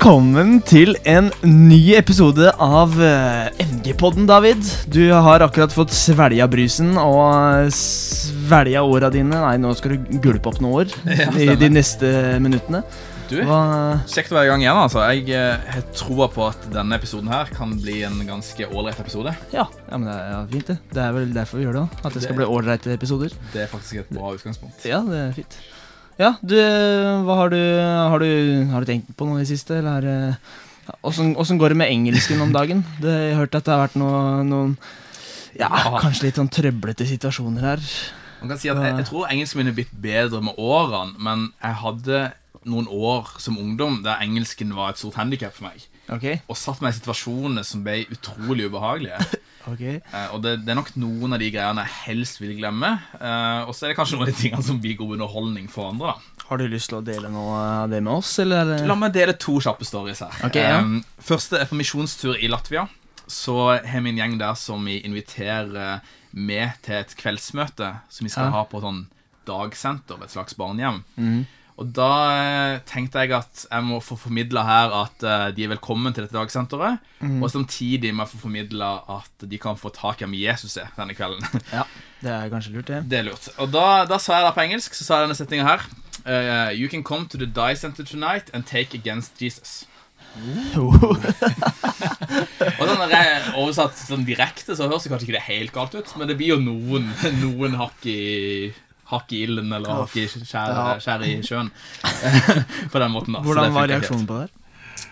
Velkommen til en ny episode av eh, MG-podden, David. Du har akkurat fått svelga brusen og svelga åra dine. Nei, nå skal du gulpe opp noen år Ja, i de neste minuttene. Du, Hva Kjekt å være i gang igjen. altså Jeg eh, har troa på at denne episoden her kan bli en ganske ålreit episode. Ja, ja men det er ja, fint, det. Det er vel derfor vi gjør det. At det skal bli ålreite episoder. Det er faktisk et bra utgangspunkt. Ja, det er fint. Ja, du, hva har du Har du, har du tenkt på noe i det siste, eller er Åssen går det med engelsken om dagen? Det, jeg har hørt at det har vært noe, noen ja, Ja. kanskje litt sånn trøblete situasjoner her. Man kan si at jeg, jeg tror engelsken min er blitt bedre med årene, men jeg hadde noen år som ungdom der engelsken var et stort handikap for meg. Ok? Og satt meg i situasjoner som ble utrolig ubehagelige. okay. uh, og det, det er nok noen av de greiene jeg helst vil glemme. Uh, og så er det kanskje noen av de tingene som blir god underholdning for andre. da Har du lyst til å dele noe av det med oss, eller? er La meg dele to kjappe stories her. Okay, ja. Em, første er på misjonstur i Latvia. Så har vi en gjeng der som vi inviterer med til et kveldsmøte som vi skal Ja. ha på et sånn dagsenter, et slags barnehjem. Mhm. Og da eh, tenkte jeg at jeg må få formidla her at eh, de er velkommen til dette dagsenteret. Mm. Og samtidig må jeg få formidla at de kan få tak i hvem Jesus er denne kvelden. Ja, det er kanskje lurt, det. Det er lurt. Og da, da sa jeg det på engelsk, så sa jeg denne setninga her. Uh, you can come to the die center tonight and take against Jesus. Og sånn når jeg oversatt sånn direkte, så høres det kanskje ikke det helt galt ut, men det blir jo noen, noen hakk i Hakk i ilden eller hakk i skjær, skjær i sjøen. på den måten, da. Hvordan var reaksjonen på det? her?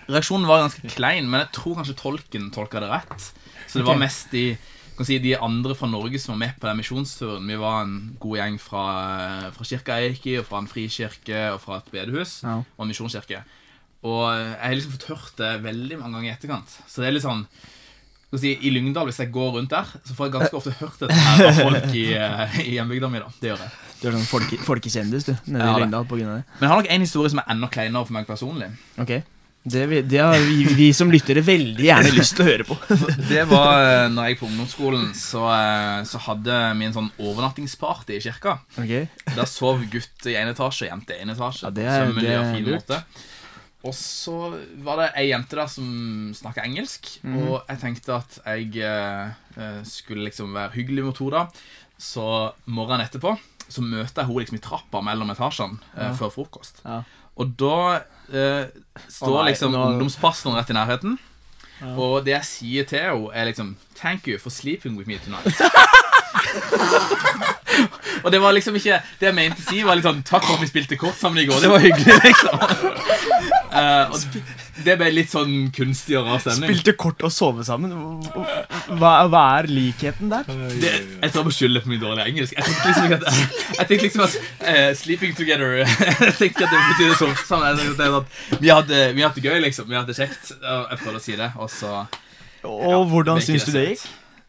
Reaksjonen var ganske klein, men jeg tror kanskje tolken tolka det rett. Så det var mest de, kan si, de andre fra Norge som var med på den misjonsturen. Vi var en god gjeng fra, fra kirka jeg gikk i, og fra en frikirke og fra et bedehus Ja. og en misjonskirke. Og jeg har liksom fått hørt det veldig mange ganger i etterkant. Så det er litt sånn si, I Lyngdal, hvis jeg går rundt der, så får jeg ganske ofte hørt dette her av folk i, eh, i hjembygda mi. da. Det gjør jeg. Du er sånn folke, folkekjendis, du, nede Ja, i. Lyngdal på grunn av det. Men jeg har nok en historie som er enda kleinere for meg personlig. Ok. Det, det har vi, vi som lyttere veldig gjerne lyst til å høre på. Det var eh, når jeg på ungdomsskolen, så, eh, så hadde vi en sånn overnattingsparty i kirka. Ok? Der sov gutt i én etasje og jente i én etasje. Ja, det er- det er fin måte. Og så var det ei jente der som snakka engelsk, Mhm. og jeg tenkte at jeg eh, eh, skulle liksom være hyggelig mot henne. da. Så morgenen etterpå så møter jeg henne liksom i trappa mellom etasjene eh, Ja. før frokost. Ja. Og da eh, står oh, nei, liksom nå- ungdomspastoren rett i nærheten. Ja. Og det jeg sier til henne, er liksom Thank you for sleeping with me tonight. og det var liksom ikke Det jeg mente å si, var litt sånn Takk for at vi spilte kort sammen i går. Det var hyggelig, liksom. Eh, og det ble litt sånn kunstig og rar stemning. Spilte kort og sove sammen. Hva, hva er likheten der? Det, jeg tror jeg må skylde på min dårlige engelsk. Jeg tenkte liksom ikke at, jeg tenkte liksom at uh, Sleeping together Jeg tenkte at det betydde sånn sammen. Jeg tenkte at vi, hadde, vi hadde det gøy, liksom. Vi hadde det kjekt. Og jeg prøvde å si det, og så Og hvordan syns du det gikk?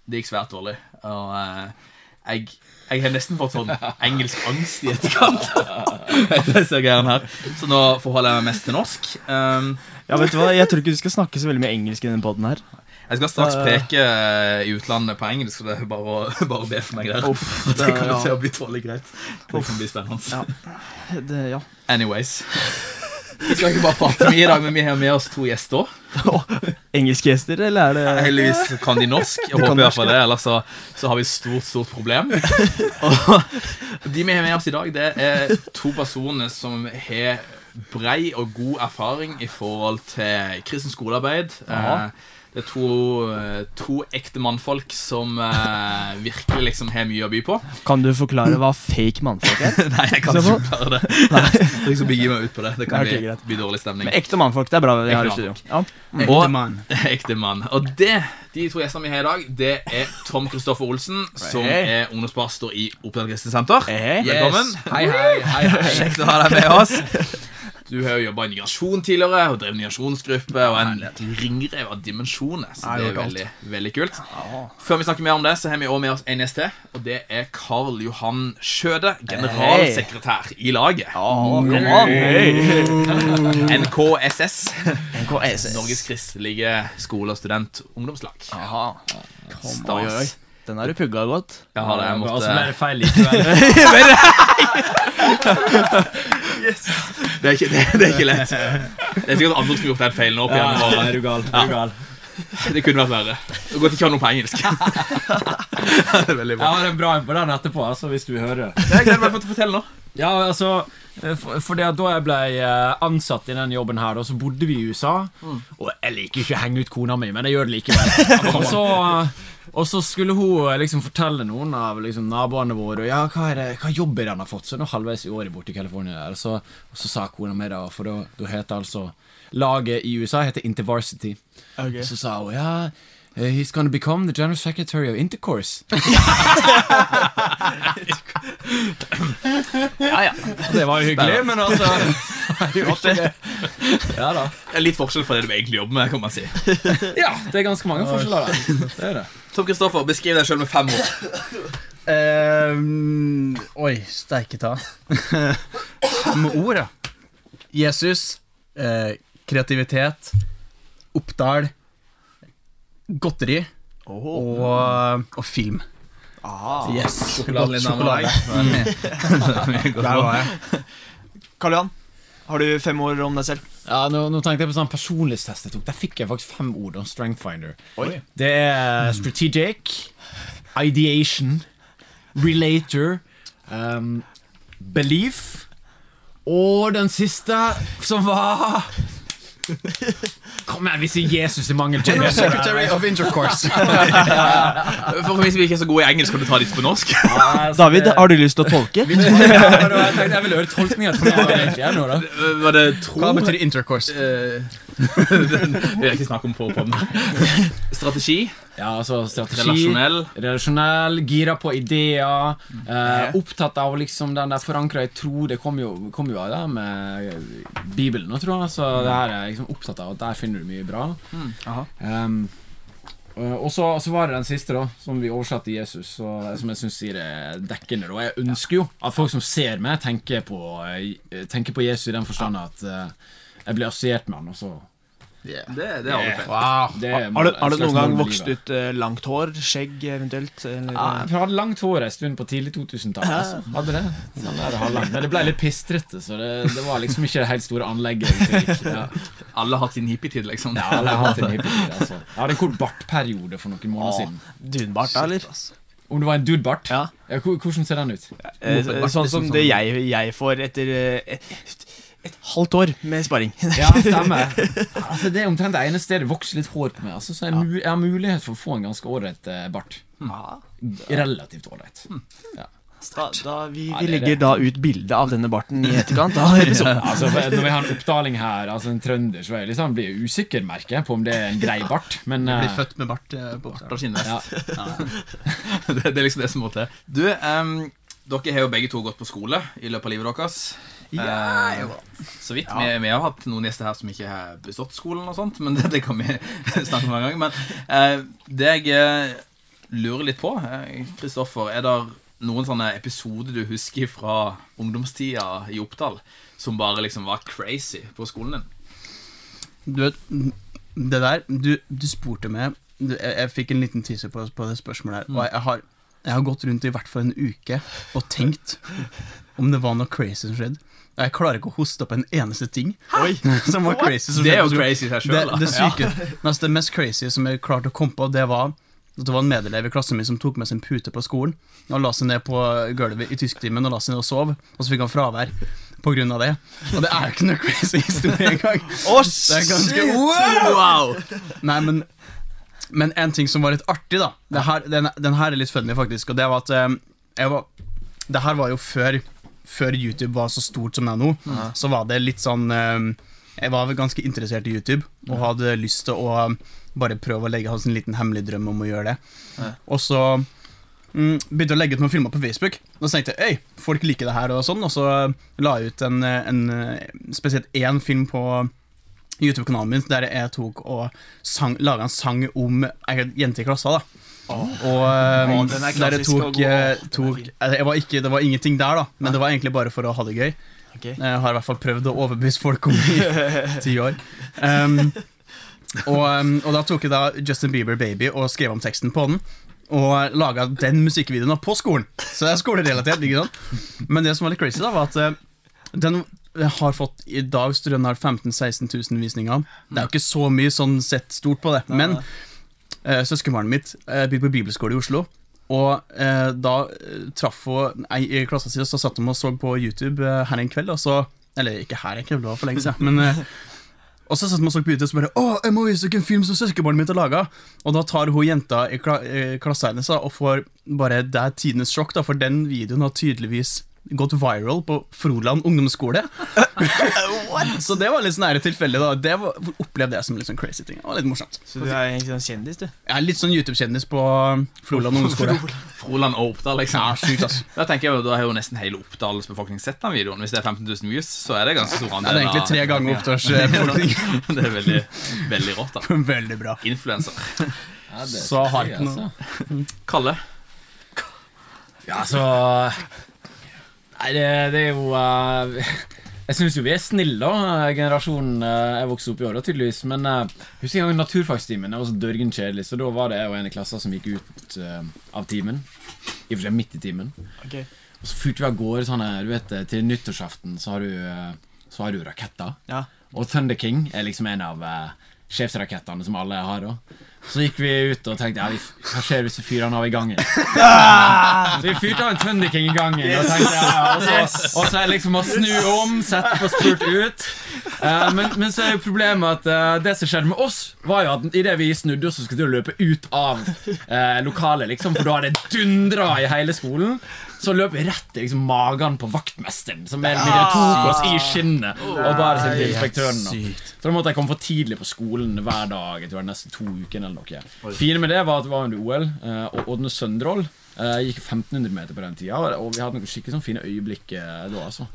Det gikk svært dårlig. Og uh, jeg, jeg har nesten fått sånn engelsk angst i etterkant. Her. Så nå forholder jeg meg mest til norsk. Um, Ja, vet du hva? Jeg tror ikke du skal snakke så veldig mye engelsk i denne poden her. jeg skal straks preke eh, i utlandet på engelsk, så det er bare å, bare be for meg der. Uff, det kommer ja. til å bli tålelig greit. Det kan bli spennende. Ja. Det, ja. Anyways. Vi skal ikke bare prate mye i dag, men vi har med oss to gjester. Engelske gjester, eller er det Heldigvis kan de norsk. Jeg de håper i hvert fall det, ellers så, så har vi et stort, stort problem. Og de vi har med oss i dag, det er to personer som har brei og god erfaring i forhold til kristent skolearbeid. Aha. Eh, Det er to, eh, to ekte mannfolk som eh, virkelig liksom har mye å by på. Kan du forklare hva fake mannfolk er? Nei, jeg kan ikke forklare det. Jeg skal ikke begi meg ut på det. Det kan okay, bli, bli dårlig stemning. Men ekte mannfolk, det er bra vi har i studio. Ja. Mm. Og- mann. Ekte mann. Og det, de to gjestene vi har i dag, det er Tom Kristoffer Olsen, som Hei. er ungdomspastor i Oppdal Kristent Senter. Hei. Velkommen. Hei, hei, hei, hei. Kjekt å ha deg med oss. Du har jo jobba i migrasjon tidligere, og drevet migrasjonsgruppe og en ringrev av dimensjoner. Så det er veldig, veldig kult. Før vi snakker mer om det, så har vi også med oss en gjest til, og det er Karl Johan Skjøde, generalsekretær i laget. NKSS. NKSS. Norges kristelige skole- og student-ungdomslag. Stas. Den har du pugga godt. Ja, det, jeg måtte ble det feil likevel. Det er ikke, det, det er ikke lett. Det er sikkert andre som har gjort den feilen opp igjen. ja, er du gal? Er du gal? Det kunne vært verre. Det går ikke an noe på engelsk. Det er veldig Jeg har en bra en på den etterpå, altså, hvis du vil høre. Jeg gleder meg til å fortelle nå. Ja, altså eh, for, for det at Da jeg ble eh, ansatt i den jobben her, da, så bodde vi i USA. Og jeg liker ikke å henge ut kona mi, men jeg gjør det likevel. Og så, eh, og så skulle hun eh, liksom fortelle noen av liksom, naboene våre Ja, hva, er det, hva jobb er han har fått. Så nå halvveis i året borte i California. der, Og så, og så sa kona mi da, for da, da heter altså Laget i USA heter Intervarsity. Okay. så sa hun ja eh, He's gonna become the general secretary of Intercourse. Ja, ja. Det var jo hyggelig, men altså. Ja da. Det er litt forskjell fra det du egentlig jobber med, kan man si. Ja, det er ganske mange forskjeller. Det er det. Tom Kristoffer, beskriv deg sjøl med fem ord. Uh, oi, steike ta. Med ord, ja. Jesus, uh, kreativitet, Oppdal, godteri og, og film. Ah. Yes. Sjokolade. Sjokolade. Godt Der var jeg. Karl Johan, har du fem ord om deg selv? Ja, nå, nå tenkte jeg på sånn personlighetstest jeg tok. Der fikk jeg faktisk fem ord om Strength Finder. Oi. Det er strategic, ideation, relator, um, belief og den siste, som var Kom igjen, vi sier Jesus i mangel på General Secretary of Intercourse. For Hvis vi ikke er så gode i engelsk, kan du ta litt på norsk? David, har du lyst til å tolke? jeg, vil høre tolkninga hva betyr intercourse? Den vil jeg ikke snakke om på podden. Strategi. Ja, altså strategi Relasjonell. Relasjonell, gira på ideer. Eh, opptatt av liksom den der forankra i tro. Det kommer jo, kom jo av det med Bibelen nå, tror jeg. Så det her er liksom opptatt av at der finner du mye bra. Um, og så, så var det den siste, da som vi oversatte til Jesus. Og, som jeg syns sier det dekkende. Og jeg ønsker jo at folk som ser meg, tenker på, eh, tenker på Jesus i den forstand at eh, jeg blir assosiert med han. Og så Det, det er feil. Wow. det er Har du, har du noen gang vokst ut uh, langt hår? Skjegg eventuelt? Eller? Ja, jeg hadde langt hår en stund på tidlig 2000-tall. Altså. Hadde det. Sånn. Men det ble litt pistrete, så det, det var liksom ikke det helt store anlegget. Ja. Alle har hatt sin hippietid, liksom. Ja, alle har hatt en hippietid, altså. Jeg hadde en kort bartperiode for noen måneder siden. Dunbart, da, eller? Om det var en dudebart? Ja. Ja, hvordan ser den ut? Eh, sånn som det jeg, jeg får etter eh, et, halvt år med sparing. Ja, stemmer. Altså, det er omtrent det ene stedet det vokser litt hår på meg. Altså, så jeg, ja. jeg har mulighet for å få en ganske ålreit eh, bart. Relativt ålreit. Da, da, vi, vi er legger da ut bilde av denne barten i etterkant. Altså, Når vi har en oppdaling her, altså en trønder, så jeg liksom, blir usikker, merke på om det er en grei bart. Men Blir eh, født med bart eh, på bart og skinnvest. ja. det. Det er liksom det som må til. Du, um, dere har jo begge to gått på skole i løpet av livet deres. Eh, så vidt. Vi, vi har hatt noen gjester her som ikke har bestått skolen, og sånt Men det, det kan vi snakke om en gang. Men uh, det jeg eh, lurer litt på, Kristoffer Er det noen sånne episoder du husker fra ungdomstida i Oppdal som bare liksom var crazy på skolen din? Du vet, det der Du, du spurte meg jeg, jeg fikk en liten teaser på, på det spørsmålet her. Og jeg, jeg, har, jeg har gått rundt i hvert fall en uke og tenkt om det var noe crazy som skjedde. Jeg klarer ikke å hoste opp en eneste ting som var crazy. som Det er jo crazy i seg Det, sjøl. det syke Mens det mest crazy som jeg klarte å komme på, det var at det var en medelev i klassen min som tok med seg en pute på skolen og la seg ned på gulvet i tysktimen og la seg ned og sov, og så fikk han fravær av det. Og det er jo ikke noe crazy historie engang. Det er ganske Wow! Nei, men Men en ting som var litt artig, da det her, den, den her er litt funny, faktisk. Og det var at jeg var, Det her var jo før, før YouTube var så stort som det er nå. Så var det litt sånn eh, Jeg var ganske interessert i YouTube og hadde lyst til å bare prøve å legge hans en liten hemmelig drøm om å gjøre det. Og så mm, begynte jeg å legge ut noen filmer på Facebook. Og så tenkte jeg øy, folk liker det her, og sånn Og så la jeg ut en, en spesielt én film på YouTube-kanalen min der jeg tok og sang, laga en sang om ei jente i klassa. da Og um, er der jeg tok, eh, tok eh, jeg var ikke, Det var ingenting der, da men det var egentlig bare for å ha det gøy. Okay. Jeg har i hvert fall prøvd å overbevise folk om i ti år. Um, og, um, og da tok jeg da Justin Bieber Baby og skrev om teksten på den. og laga den musikkvideoen på skolen. Så det er skolerelatert. ikke sant? Men det som var litt crazy, da var at eh, den har fått I dag så tror jeg den har 15 000-16 000 visninger. Det er jo ikke så mye sånn sett stort på det. Men eh, søskenbarnet mitt eh, begynte på bibelskole i Oslo. Og eh, da eh, traff hun ei i klassen sin, og så satt hun og så på YouTube eh, her en kveld. Og så, eller ikke her en kveld, det var for lenge siden. Men, eh, og så satt hun og så på YouTube og så bare Å, jeg må vise dere en film som søskenbarnet mitt har laga. Og da tar hun jenta i kla klassen hennes og får bare Det er tidenes sjokk, da, for den videoen har tydeligvis gått viral på Froland ungdomsskole. så det var litt sånn her tilfeldig. da Det var, opplevde jeg som litt sånn crazy ting. Det var litt morsomt. Så du er egentlig sånn kjendis, du. Jeg er litt sånn YouTube-kjendis på Froland ungdomsskole. Froland og Oppdal, liksom. Ja, sykt, ass. Da tenker jeg jo, da har jo nesten hele Oppdals befolkning sett den videoen. Hvis det er 15 000 views, så er det ganske stor Ja, det er egentlig tre ganger Oppdals befolkning. Det er veldig, veldig rått, da. Veldig bra. Influenser. Ja, Så har jeg ikke noe- altså. Kalle. Ja, så Nei, det, det er jo uh, Jeg syns jo vi er snille, da, generasjonen uh, jeg vokste opp i år, da, tydeligvis. Men uh, husker en gang naturfagstimen. Det var så dørgen kjedelig, så da var det jeg og en i klassen som gikk ut uh, av timen. I og for seg midt i timen. Okay. Og så fyrte vi av gårde sånn du vet, til nyttårsaften så har du, så har du raketter. Ja. Og Thunder King er liksom en av sjefsrakettene som alle har. da Så gikk vi ut og tenkte ja, vi, hva skjer hvis vi fyrer den av i gangen? Så vi fyrte av en Thunder i gangen. Og tenkte ja, og så, og så er liksom å snu om, sette på spurt ut. Uh, men, men så er jo problemet at uh, det som skjedde med oss, var jo at idet vi snudde oss, så skulle vi løpe ut av uh, lokalet, liksom, for da hadde det dundra i hele skolen. Så løp vi rett i liksom, magen på vaktmesteren, som mer eller mindre tok oss i skinnet. Og bare til inspektøren. Så da måtte jeg komme for tidlig på skolen hver dag. Jeg tror det nesten to uker eller noe Fine med det var at det var under OL, eh, og Ådne Søndrål eh, gikk 1500 meter på den tida. Og vi hadde noen skikkelig sånn fine øyeblikk eh, da, altså.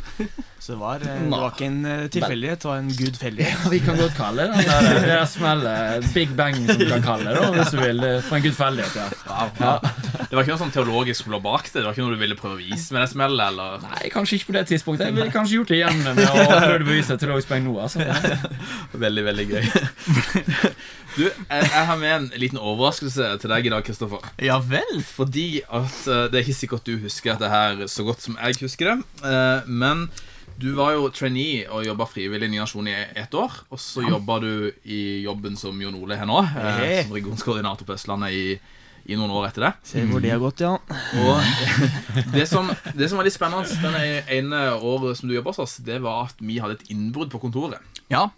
Så det var, eh, det var ikke en tilfeldighet, det var en gudfeldighet. Vi kan godt kalle det den der, det smellet. Big bang, som du kan kalle det, hvis du vil. For en gudfeldighet, ja. ja. Det var ikke noe sånn teologisk blå bak det? Det var ikke noe du ville prøve å vise med det smellet? eller? Nei, kanskje ikke på det tidspunktet. Jeg ville kanskje gjort det igjen med å prøve å bevise teologisk poeng nå. Altså. Veldig, veldig gøy. Du, jeg, jeg har med en liten overraskelse til deg i dag, Kristoffer. Ja vel? Fordi at eh, det er ikke sikkert du husker dette her så godt som jeg husker det. eh, Men du var jo trainee og jobba frivillig i Nasjon i ett år. Og så jobba du i jobben som Jon Ole har nå, eh, som regionskoordinator på Østlandet i, i noen år etter det. Se hvor det har gått, ja. Og det som, det som var litt spennende denne ene året som du jobba hos oss, det var at vi hadde et innbrudd på kontoret. Ja.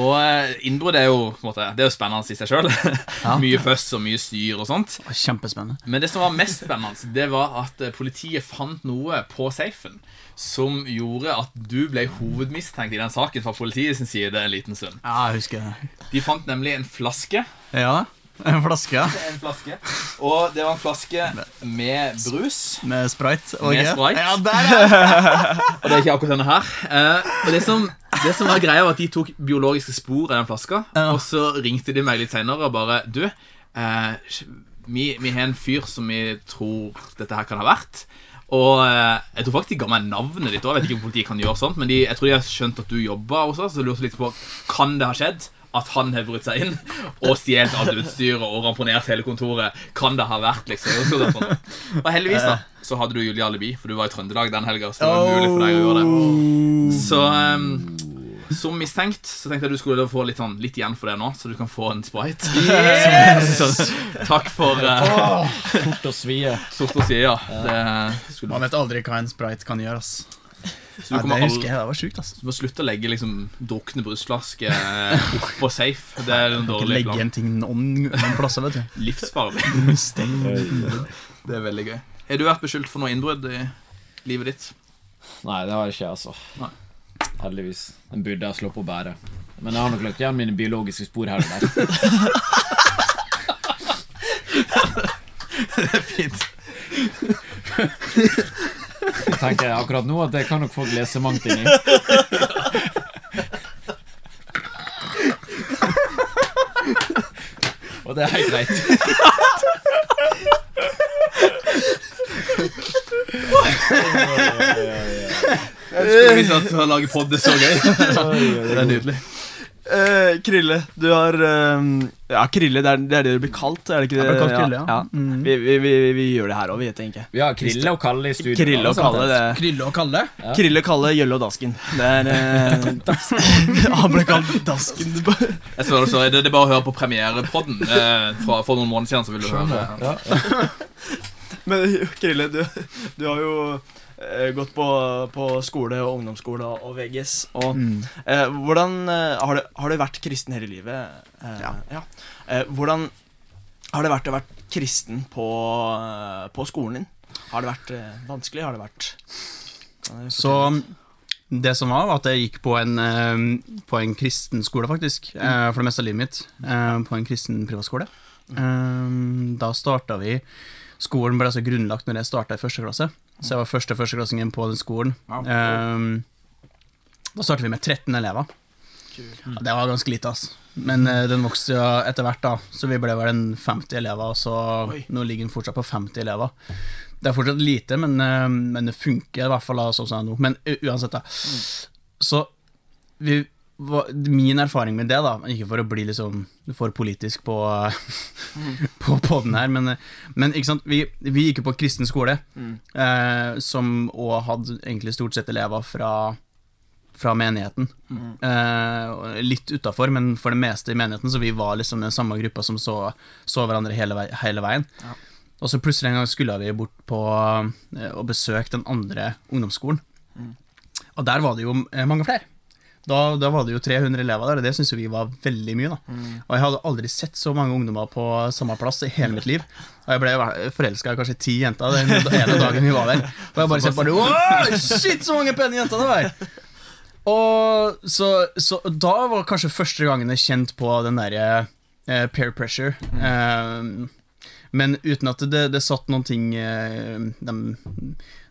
Og eh, innbrudd er jo, måte, det er jo spennende i seg sjøl. mye føss og mye styr og sånt. Kjempespennende. Men det som var mest spennende, det var at eh, politiet fant noe på safen som gjorde at du ble hovedmistenkt i den saken fra politiet sin side en liten stund. Ja, jeg husker det. De fant nemlig en flaske. Ja, en flaske. En flaske. Og det var en flaske med brus. med sprite. Og Med. Sprite. Ja. Og det er ikke akkurat denne her. Eh, og det som, det som var greia, var at de tok biologiske spor av den flaska. Og så ringte de meg litt seinere og bare Du, eh, vi, vi har en fyr som vi tror dette her kan ha vært. Og eh, jeg tror faktisk de ga meg navnet ditt òg. Vet ikke om politiet kan gjøre sånt, men de, jeg tror de har skjønt at du jobba hos oss. Så jeg lurte litt på Kan det ha skjedd at han har brutt seg inn og stjålet alt utstyret og ramponert hele kontoret? Kan det ha vært, liksom? Og heldigvis da så hadde du gyldig alibi, for du var i Trøndelag den helga. Så det var mulig for deg å gjøre det. Så um, som mistenkt så tenkte jeg du skulle få litt, sånn, litt igjen for det nå, så du kan få en sprite. Så, takk for uh, Fort og svie. sort og svie, Ja. Det Man vet aldri hva en sprite kan gjøre. ass Så du ja, Det husker jeg, det var sjukt. altså. du må slutte å legge liksom drukne brusflasker eh, oppå safe. Det er en dårlig legge plan. en ting noen, plasser, vet du. Livsfarlig. Det er veldig gøy. Har du vært beskyldt for noe innbrudd i livet ditt? Nei, det har jeg ikke, altså. Nei. Heldigvis. Den burde jeg slå på å bære. Men jeg har nok lagt igjen mine biologiske spor her og der. Det er fint. Jeg tenker akkurat nå at det kan nok folk lese mangt inn i. Og det er helt greit. Jeg skulle vise at å lage pod er så gøy. Det er nydelig. Eh, Krille, du har uh, Ja, Krille, det er, det er det du blir kalt, er det ikke det? Jeg kalt Krille, ja. ja. Mm. Vi, vi, vi, vi gjør det her òg, vi, tenker jeg. Vi har Krille og Kalle i studio. Krille og. Kalle, det Krille og Kalle. Krille, Kalle, Gjølle og Dasken. Det er eh, Han ble kalt Dasken. Jeg svarer det, det, det er bare å høre på premierepodden eh, fra, for noen måneder siden. Så vil du høre Men Krille, du, du har jo gått på, på skole og ungdomsskole og VGS. Og Mm. eh, hvordan eh, har, du, har du vært kristen hele livet? Eh, Ja. Eh, hvordan har det vært å være kristen på, eh, på skolen din? Har det vært eh, vanskelig? Har det vært Så det som var, var at jeg gikk på en, eh, på en kristen skole, faktisk. eh, For det meste av livet mitt. eh, På en kristen privatskole. Eh, Da starta vi Skolen ble altså grunnlagt når jeg starta i første klasse. Så jeg var første førsteklassingen på den skolen. Um, Da startet vi med 13 elever. Ja, det var ganske lite, ass. Men uh, den vokste jo etter hvert, da. Så vi ble vel en 50 elever, så Oi. nå ligger den fortsatt på 50 elever. Det er fortsatt lite, men, uh, men det funker i hvert fall sånn som det er nå. Men uansett, da. Så vi, min erfaring med det, da, ikke for å bli liksom for politisk på, på, på den her, men, men vi, vi gikk jo på kristen skole, Mm. eh, som òg hadde egentlig stort sett elever fra, fra menigheten. Eh, litt utafor, men for det meste i menigheten, så vi var liksom den samme gruppa som så, så hverandre hele, vei, hele veien. Ja. Og så plutselig en gang skulle vi bort på eh, og besøke den andre ungdomsskolen. Og der var det jo eh, mange flere. Da, da var det jo 300 elever der, og det syns vi var veldig mye. da Og jeg hadde aldri sett så mange ungdommer på samme plass i hele mitt liv. Og jeg ble forelska i kanskje ti jenter den ene dagen vi var der. Og jeg bare bare Wow, Shit, så mange pene jenter det var! Og så, så da var kanskje første gangen jeg kjente på den derre eh, peer pressure. Eh, men uten at det, det satt noen ting eh, de,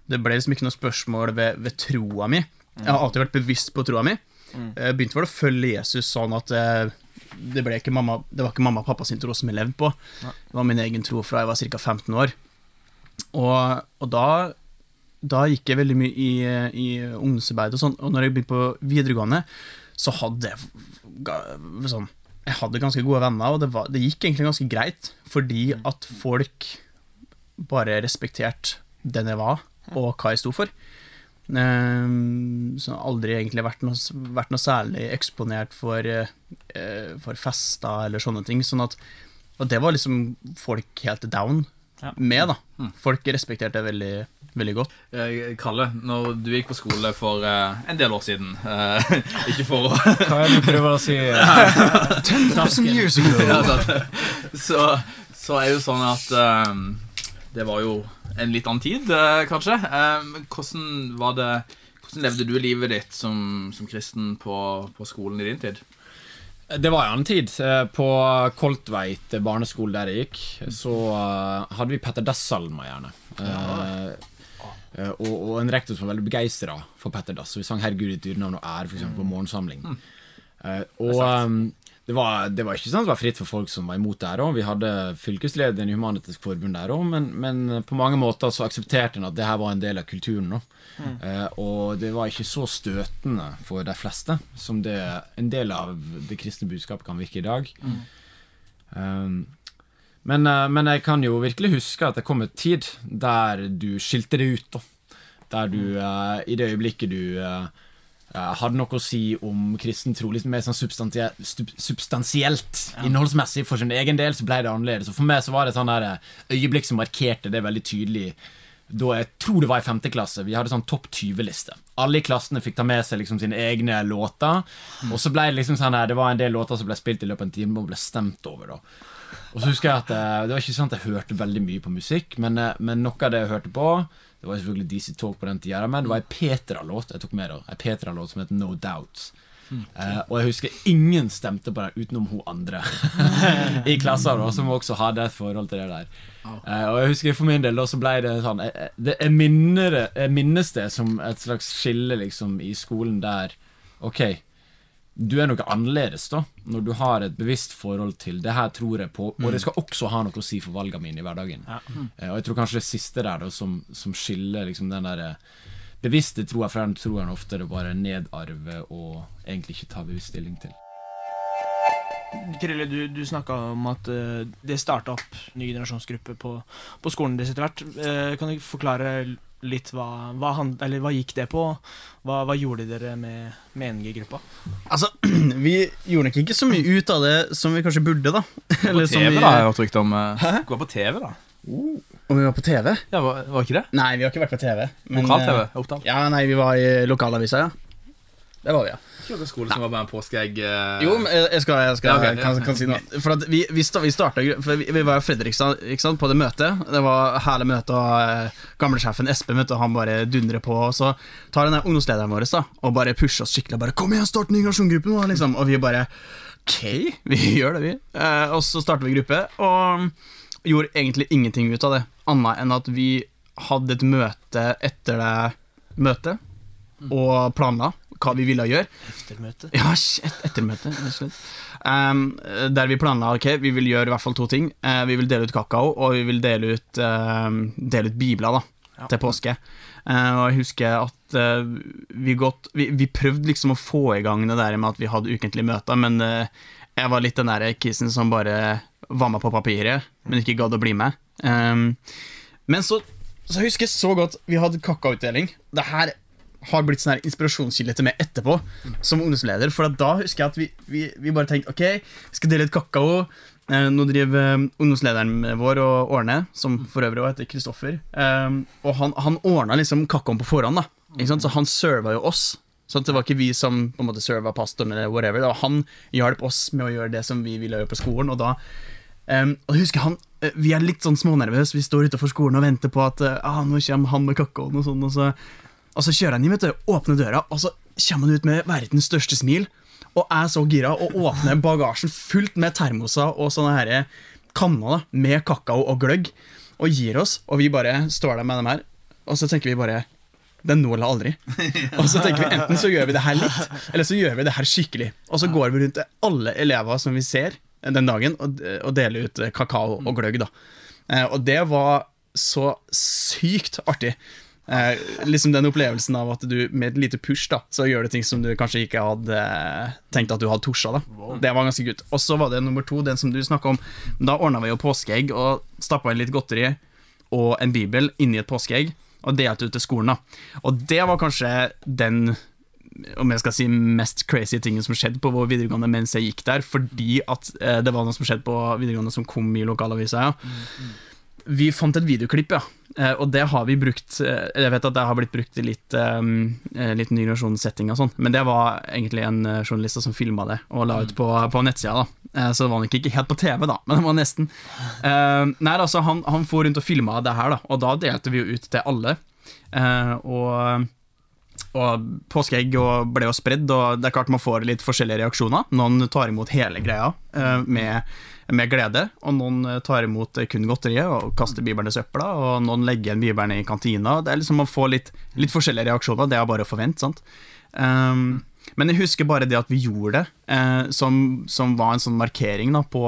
Det ble liksom ikke noe spørsmål ved, ved troa mi. Jeg har alltid vært bevisst på troa mi. Jeg begynte vel å følge Jesus sånn at eh, det, mamma, det var ikke mamma og pappa sin tro som jeg levde på. Det var min egen tro fra jeg var ca. 15 år. Og, og da, da gikk jeg veldig mye i, i ungdomsarbeid og sånn. Og når jeg begynte på videregående, så hadde jeg sånn Jeg hadde ganske gode venner, og det, var, det gikk egentlig ganske greit. Fordi at folk bare respekterte den jeg var, og hva jeg sto for. Um, så jeg har aldri egentlig vært noe, vært noe særlig eksponert for, eh, for fester eller sånne ting. Sånn at, og det var liksom folk helt down med, da. Folk respekterte det veldig, veldig godt. Eh, Kalle, når du gikk på skole for eh, en del år siden eh, Ikke for å Hva er det du prøver å si? years ago. Ja, så, så er jo sånn at eh, Det var jo en litt annen tid, eh, kanskje. Eh, hvordan var det Hvordan levde du livet ditt som, som kristen på, på skolen i din tid? Det var en annen tid. Eh, På Koltveit barneskole der jeg gikk, så hadde vi Petter Dass-salmer, gjerne. Ja. eh, og, og en rektor som var veldig begeistra for Petter Dass. Vi sang 'Herregud ditt dyrenavn og ære' for eksempel, på morgensamling. Eh, og det var, det var ikke sånn at det var fritt for folk som var imot det her òg. Vi hadde fylkeslederen i Human-Etisk Forbund der òg, men, men på mange måter så aksepterte en at det her var en del av kulturen. Mm. Eh, og det var ikke så støtende for de fleste som det en del av det kristne budskapet kan virke i dag. Um, men, eh, men jeg kan jo virkelig huske at det kom en tid der du skilte det ut. da Der du eh, i det øyeblikket du eh, det hadde noe å si om kristen tro, litt mer sånn substansielt substansielt, innholdsmessig. For sin egen del så ble det annerledes. Og for meg så var det et sånn der eh, øyeblikk som markerte det veldig tydelig. Da jeg tror det var i femte klasse. Vi hadde sånn topp 20-liste. Alle i klassene fikk ta med seg liksom sine egne låter. Og så ble det liksom sånn her Det var en del låter som ble spilt i løpet av en time og ble stemt over. da og så husker jeg at eh, Det var ikke sånn at jeg hørte veldig mye på musikk, men, men noe av det jeg hørte på Det var selvfølgelig DC Talk på den tida, men det var ei Petra-låt jeg tok med. da Ei Petra-låt som het No Doubt. Eh, og jeg husker ingen stemte på den utenom hun andre i klassen, da, som også hadde et forhold til det der. Uh, og jeg husker for min del da så ble det sånn jeg- det, jeg, minner jeg minnes det som et slags skille liksom i skolen der Ok, du er noe annerledes da når du har et bevisst forhold til det her tror jeg på, og det skal også ha noe å si for valgene mine i hverdagen. Eh, og jeg tror kanskje det siste der da som, som skiller liksom den der eh, bevisste troa fra den troen ofte det bare nedarver og egentlig ikke ta bevisst stilling til. Krille, du, du snakka om at eh, det starta opp ny generasjonsgruppe på, på skolen deres etter hvert. Kan du forklare litt hva, hva, han, eller hva gikk det på? Hva, hva gjorde dere med, med NG-gruppa? Altså, vi gjorde nok ikke så mye ut av det som vi kanskje burde, da. På Eller som TV, vi- da, har jeg hørt rykte om. eh, Hæ? Gå på TV, da. Om vi var på TV? Ja, var, var ikke det? Nei, vi har ikke vært på TV. men, Lokal-TV? eh, Ja, nei, vi var i lokalavisa, ja. Det var vi, ja. Ikke noen skole som var bare en påskeegg eh, Jo, men jeg jeg skal, jeg skal Ja, ok, kan, ja. kan si noe. For at vi, vi, sta, vi starta for vi, vi var i Fredrikstad ikke sant, på det møtet. Det var hele møtet, og eh, gamlesjefen Espen møtte, og han bare dundrer på. Og så tar den der ungdomslederen vår da, og bare pusher oss skikkelig. og Bare 'Kom igjen, start en ny generasjongruppe nå!' Liksom. Og vi bare Ok, vi gjør det, vi. Eh, og så starter vi gruppe, og gjorde egentlig ingenting ut av det. Annet enn at vi hadde et møte etter det møtet, og planla hva vi ville gjøre. Eftermøte? Ja, et ettermøte. Um, der vi planla ok, vi vil gjøre i hvert fall to ting. Uh, vi vil dele ut kakao, og vi vil dele ut, uh, dele ut bibler da, Ja. til påske. Uh, og jeg husker at eh, vi, godt, vi, vi prøvde liksom å få i gang det der med at vi hadde ukentlige møter, men jeg var litt den der kisen som bare var med på papiret, men ikke gadd å bli med. Um, men så, så husker jeg så godt vi hadde kakaoutdeling. Det her har blitt sånn inspirasjonskilde til meg etterpå, som ungdomsleder. For da husker jeg at vi, vi, vi bare tenkte ok, vi skal dele ut kakao. Eh, nå driver eh, ungdomslederen vår og ordner, som for øvrig også heter Kristoffer. Eh, og han, han ordna liksom kakaoen på forhånd, da. Så han serva jo oss. Så det var ikke vi som på en måte serva pastoren, eller whatever. Det han hjalp oss med å gjøre det som vi ville gjøre på skolen. Og da Um, og husker han eh, Vi er litt sånn smånervøse. Vi står utafor skolen og venter på at ah, nå kommer han med kakaoen, og sånn. Og så, og så kjører han inn, vet du, åpner døra, og så kommer han ut med verdens største smil. Og er så gira og åpner bagasjen fullt med termoser og sånne her kanner da, med kakao og gløgg, og gir oss. Og vi bare står der med dem her, og så tenker vi bare det er nå eller aldri. Og så tenker vi enten så gjør vi det her litt, eller så gjør vi det her skikkelig. Og så går vi rundt til alle elever som vi ser den dagen, og, og deler ut kakao og gløgg. da. Eh, og det var så sykt artig. Eh, liksom den opplevelsen av at du med et lite push da så gjør du ting som du kanskje ikke hadde eh, tenkt at du hadde torsa. da Det var ganske gutt. Og så var det nummer to, den som du snakka om. Da ordna vi jo påskeegg og stappa inn litt godteri og en bibel inni et påskeegg og delte ut til skolen. da Og det var kanskje den om jeg skal si mest crazy tingen som skjedde på vår videregående mens jeg gikk der, fordi at eh, det var noe som skjedde på videregående som kom i lokalavisa. Ja. Vi fant et videoklipp, ja. Eh, og det har vi brukt eh, Jeg vet at det har blitt brukt i litt, eh, litt ny generasjonssetting og sånn, men det var egentlig en journalist som filma det og la ut på, på nettsida. da Så det var nok ikke helt på TV, da, men det var nesten. Nei, altså, han, han for rundt og filma det her, da, og da delte vi jo ut til alle. Og og påskeegg og ble jo spredd, og det er klart man får litt forskjellige reaksjoner. Noen tar imot hele greia med, med glede, og noen eh, tar imot eh, kun godteriet og kaster bibelen i søpla, og noen legger igjen bibelen i kantina. Det er liksom Man får litt, litt forskjellige reaksjoner, det er bare å forvente, sant. Um, men jeg husker bare det at vi gjorde det, eh, som, som var en sånn markering da, på,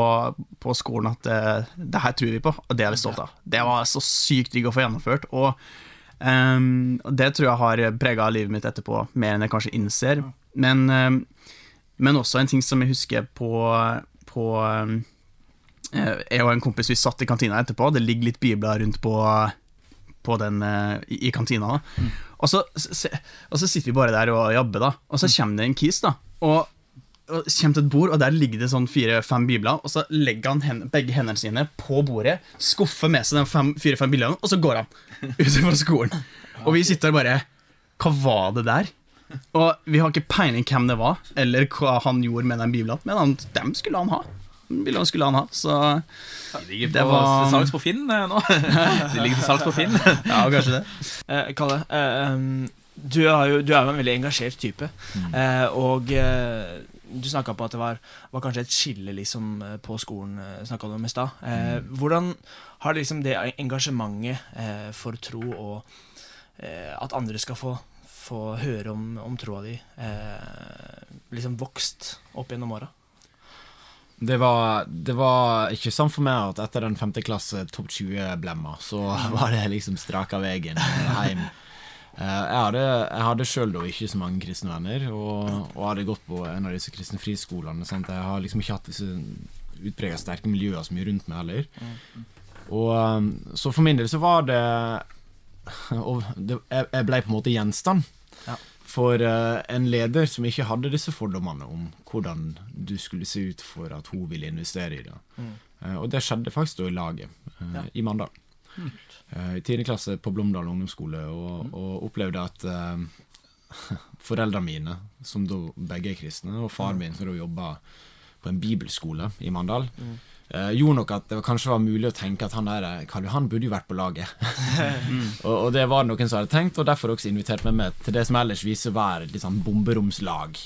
på skolen at eh, det her tror vi på, og det er vi stolt av. Det var så sykt digg å få gjennomført. og eh, det tror jeg har prega livet mitt etterpå, mer enn jeg kanskje innser. Men, um, men også en ting som jeg husker på, på um, Jeg og en kompis vi satt i kantina etterpå. Det ligger litt bibler rundt på, på den uh, i, kantina. Da. Og, så, og så sitter vi bare der og jabber, da. Og så kommer det en kis, da. Og, og kommer til et bord, og der ligger det sånn fire-fem bibler. Og så legger han hen, begge hendene sine på bordet, skuffer med seg de fire-fem biblene, og så går han ut fra skolen. Og vi sitter bare Hva var det der? Og vi har ikke peiling hvem det var, eller hva han gjorde med den bibelen. Men han, dem skulle han ha. Biblene skulle han ha, så De ligger Det på var- til salgs på Finn eh, nå. De ligger til salgs på Finn. Ja, kanskje det. Eh, Kalle, eh, du, er jo, du er jo en veldig engasjert type. Eh, og eh, du snakka på at det var, var kanskje et skille liksom, eh, på skolen, snakka du om i stad. Eh, hvordan har liksom det engasjementet eh, for tro og eh, at andre skal få, få høre om, om troa di, eh, liksom vokst opp gjennom åra? Det var, det var ikke sant for meg at etter den femte klasse topp 20-blemma, så var det liksom straka veien hjem. Eh, jeg hadde, jeg hadde sjøl ikke så mange kristne venner, og, og hadde gått på en av disse kristne friskolene. Sant? Jeg har liksom ikke hatt disse utprega sterke miljøer så mye rundt meg heller. Og um, Så for min del så var det, det jeg ble på en måte gjenstand Ja. For uh, en leder som ikke hadde disse fordommene om hvordan du skulle se ut for at hun ville investere i det. Eh, og det skjedde faktisk da i laget uh, Ja. i Mandal. Eh, I tiende klasse på Blomdal ungdomsskole, og, og opplevde at foreldrene mine, som da begge er kristne, og faren min, som da jobba på en bibelskole i Mandal, eh, gjorde nok at det kanskje var mulig å tenke at han der eh, Karl Johan burde jo vært på laget. og, og det var det noen som hadde tenkt, og derfor også invitert meg med til det som ellers viser å være litt sånn bomberomslag.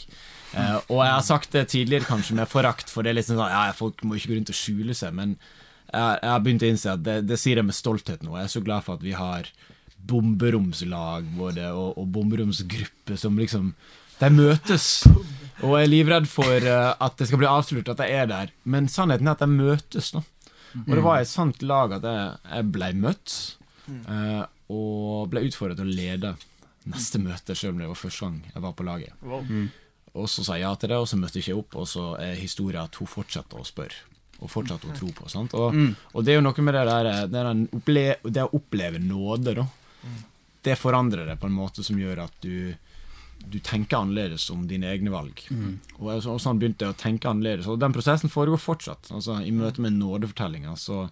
Uh, og jeg har sagt det tidligere kanskje med forakt, for det er litt sånn ja, folk må ikke gå rundt og skjule seg, men jeg, jeg har begynt å innse at det, det sier jeg med stolthet nå. Jeg er så glad for at vi har bomberomslag både, og, og bomberomsgrupper som liksom De møtes. Og jeg er livredd for eh, at det skal bli avslørt at jeg er der, men sannheten er at jeg møtes. nå Og det var et sant lag at jeg, jeg ble møtt, eh, og ble utfordret til å lede neste møte, selv om det var første gang jeg var på laget. Og så sa jeg ja til det, og så møtte jeg ikke opp, og så er historien at hun fortsetter å spørre. Og fortsatte å tro på. sant? Og, og det er jo noe med det der det, er opple det å oppleve nåde, da. Det forandrer det på en måte som gjør at du du tenker annerledes om dine egne valg. Og, så- og sånn begynte jeg å tenke annerledes. Og den prosessen foregår fortsatt. Altså, I møte med nådefortellinga så,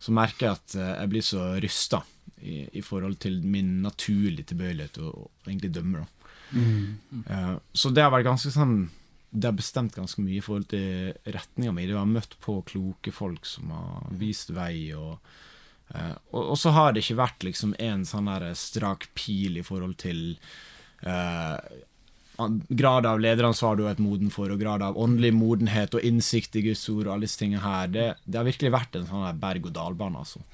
så merker jeg at eh, jeg blir så rysta i, i forhold til min naturlige tilbøyelighet til å egentlig dømme. Da. Uh, så det har vært ganske sånn Det har bestemt ganske mye i forhold til retninga mi. Det har møtt på kloke folk som har vist vei. og Eh, og, og så har det ikke vært liksom en sånn der strak pil i forhold til grad av lederansvar du er moden for, og grad av åndelig modenhet og innsikt i Guds ord og alle disse tingene her. Det, det har virkelig vært en sånn berg-og-dal-bane, altså.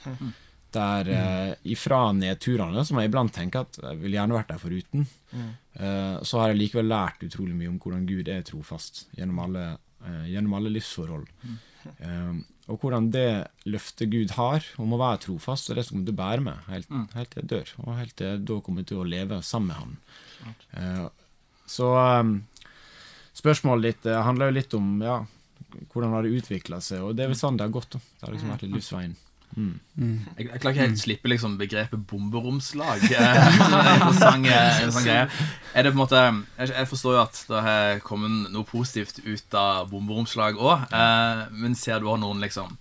Der eh, ifra nedturene, som jeg iblant tenker at jeg ville gjerne vært der foruten, eh, så har jeg likevel lært utrolig mye om hvordan Gud er trofast gjennom alle, eh, gjennom alle livsforhold. Eh, og hvordan det løftet Gud har om å være trofast, er det som kommer til å bære meg helt, helt til jeg dør. Og helt til jeg da kommer til å leve sammen med Han. Eh, så eh, spørsmålet ditt eh, handler jo litt om ja, hvordan har det utvikla seg, og det er vel sånn det har gått. da. Det har liksom vært litt livsveien. Mm. Jeg, jeg klarer ikke helt slippe liksom begrepet bomberomslag. Er interessant, eh. Er det på en måte Jeg, jeg forstår jo at det har kommet noe positivt ut av bomberomslag òg, eh, men ser du også noen liksom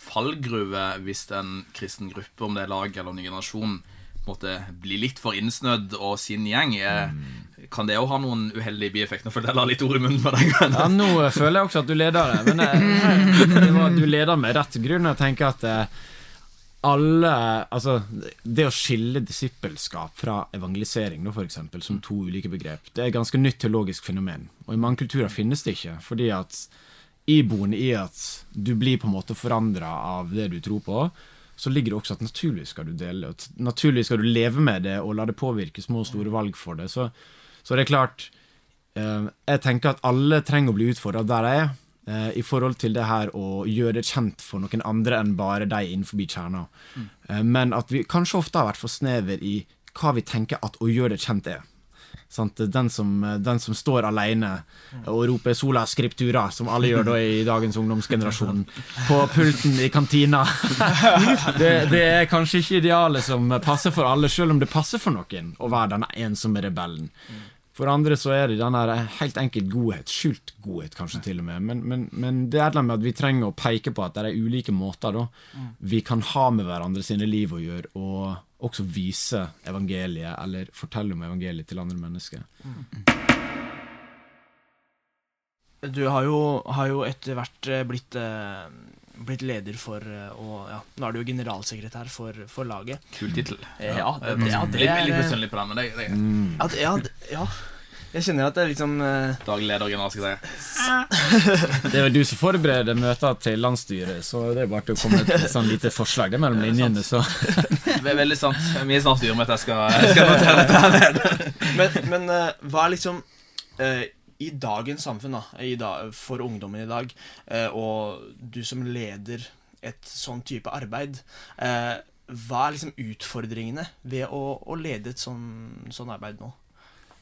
fallgruve hvis en kristen gruppe, om det er lag eller ny generasjon, måte bli litt for innsnødd og sin gjeng? Mm. Kan det òg ha noen uheldige bieffekter? For det la litt ord i munnen på deg. Ja, nå føler jeg også at du leder det, men eh, det var, du leder med rett grunn. Jeg tenker at eh, alle Altså, det å skille disippelskap fra evangelisering, for eksempel, som to ulike begrep, det er et ganske nytt teologisk fenomen. Og i mange kulturer finnes det ikke, fordi at iboende i at du blir på en måte forandra av det du tror på, så ligger det også at naturlig skal du dele, at naturlig skal du leve med det og la det påvirke små og store valg for det. Så, så det er klart eh, Jeg tenker at alle trenger å bli utfordra der de er, eh, i forhold til det her å gjøre det kjent for noen andre enn bare de innenfor kjerna. Eh, men at vi kanskje ofte har vært for snever i hva vi tenker at å gjøre det kjent er. Sant? Den, som, den som står alene og roper 'sola scriptura', som alle gjør da i dagens ungdomsgenerasjon, på pulten i kantina. Det, det er kanskje ikke idealet som passer for alle, selv om det passer for noen å være den ensomme rebellen. For andre så er det den der helt enkelt godhet, skjult godhet kanskje til og med, men, men, men det er noe med at vi trenger å peke på at det er ulike måter da vi kan ha med hverandre sine liv å gjøre, og også vise evangeliet, eller fortelle om evangeliet til andre mennesker. Du har jo, har jo etter hvert eh, blitt, eh, blitt leder for eh, og ja, Nå er du jo generalsekretær for, for laget. Kul tittel. Ja, det- ja, det er- litt misunnelig på den, men det, det Ja, det, ja, det, ja. Jeg kjenner at det er liksom Daglig leder og generalsekretær. Det er vel du som forbereder møter til landsstyret, så det er bare til å komme med et sånn lite forslag. Det er mellom linjene, så Ve- Veldig sant. Vi er snart styremøte. Jeg skal, jeg skal notere dette her ned. Men, men uh, hva er liksom uh, I dagens samfunn, da, i da, for ungdommen i dag, eh, og du som leder et sånn type arbeid, hva er liksom utfordringene ved å, å lede et sånn, sånn arbeid nå?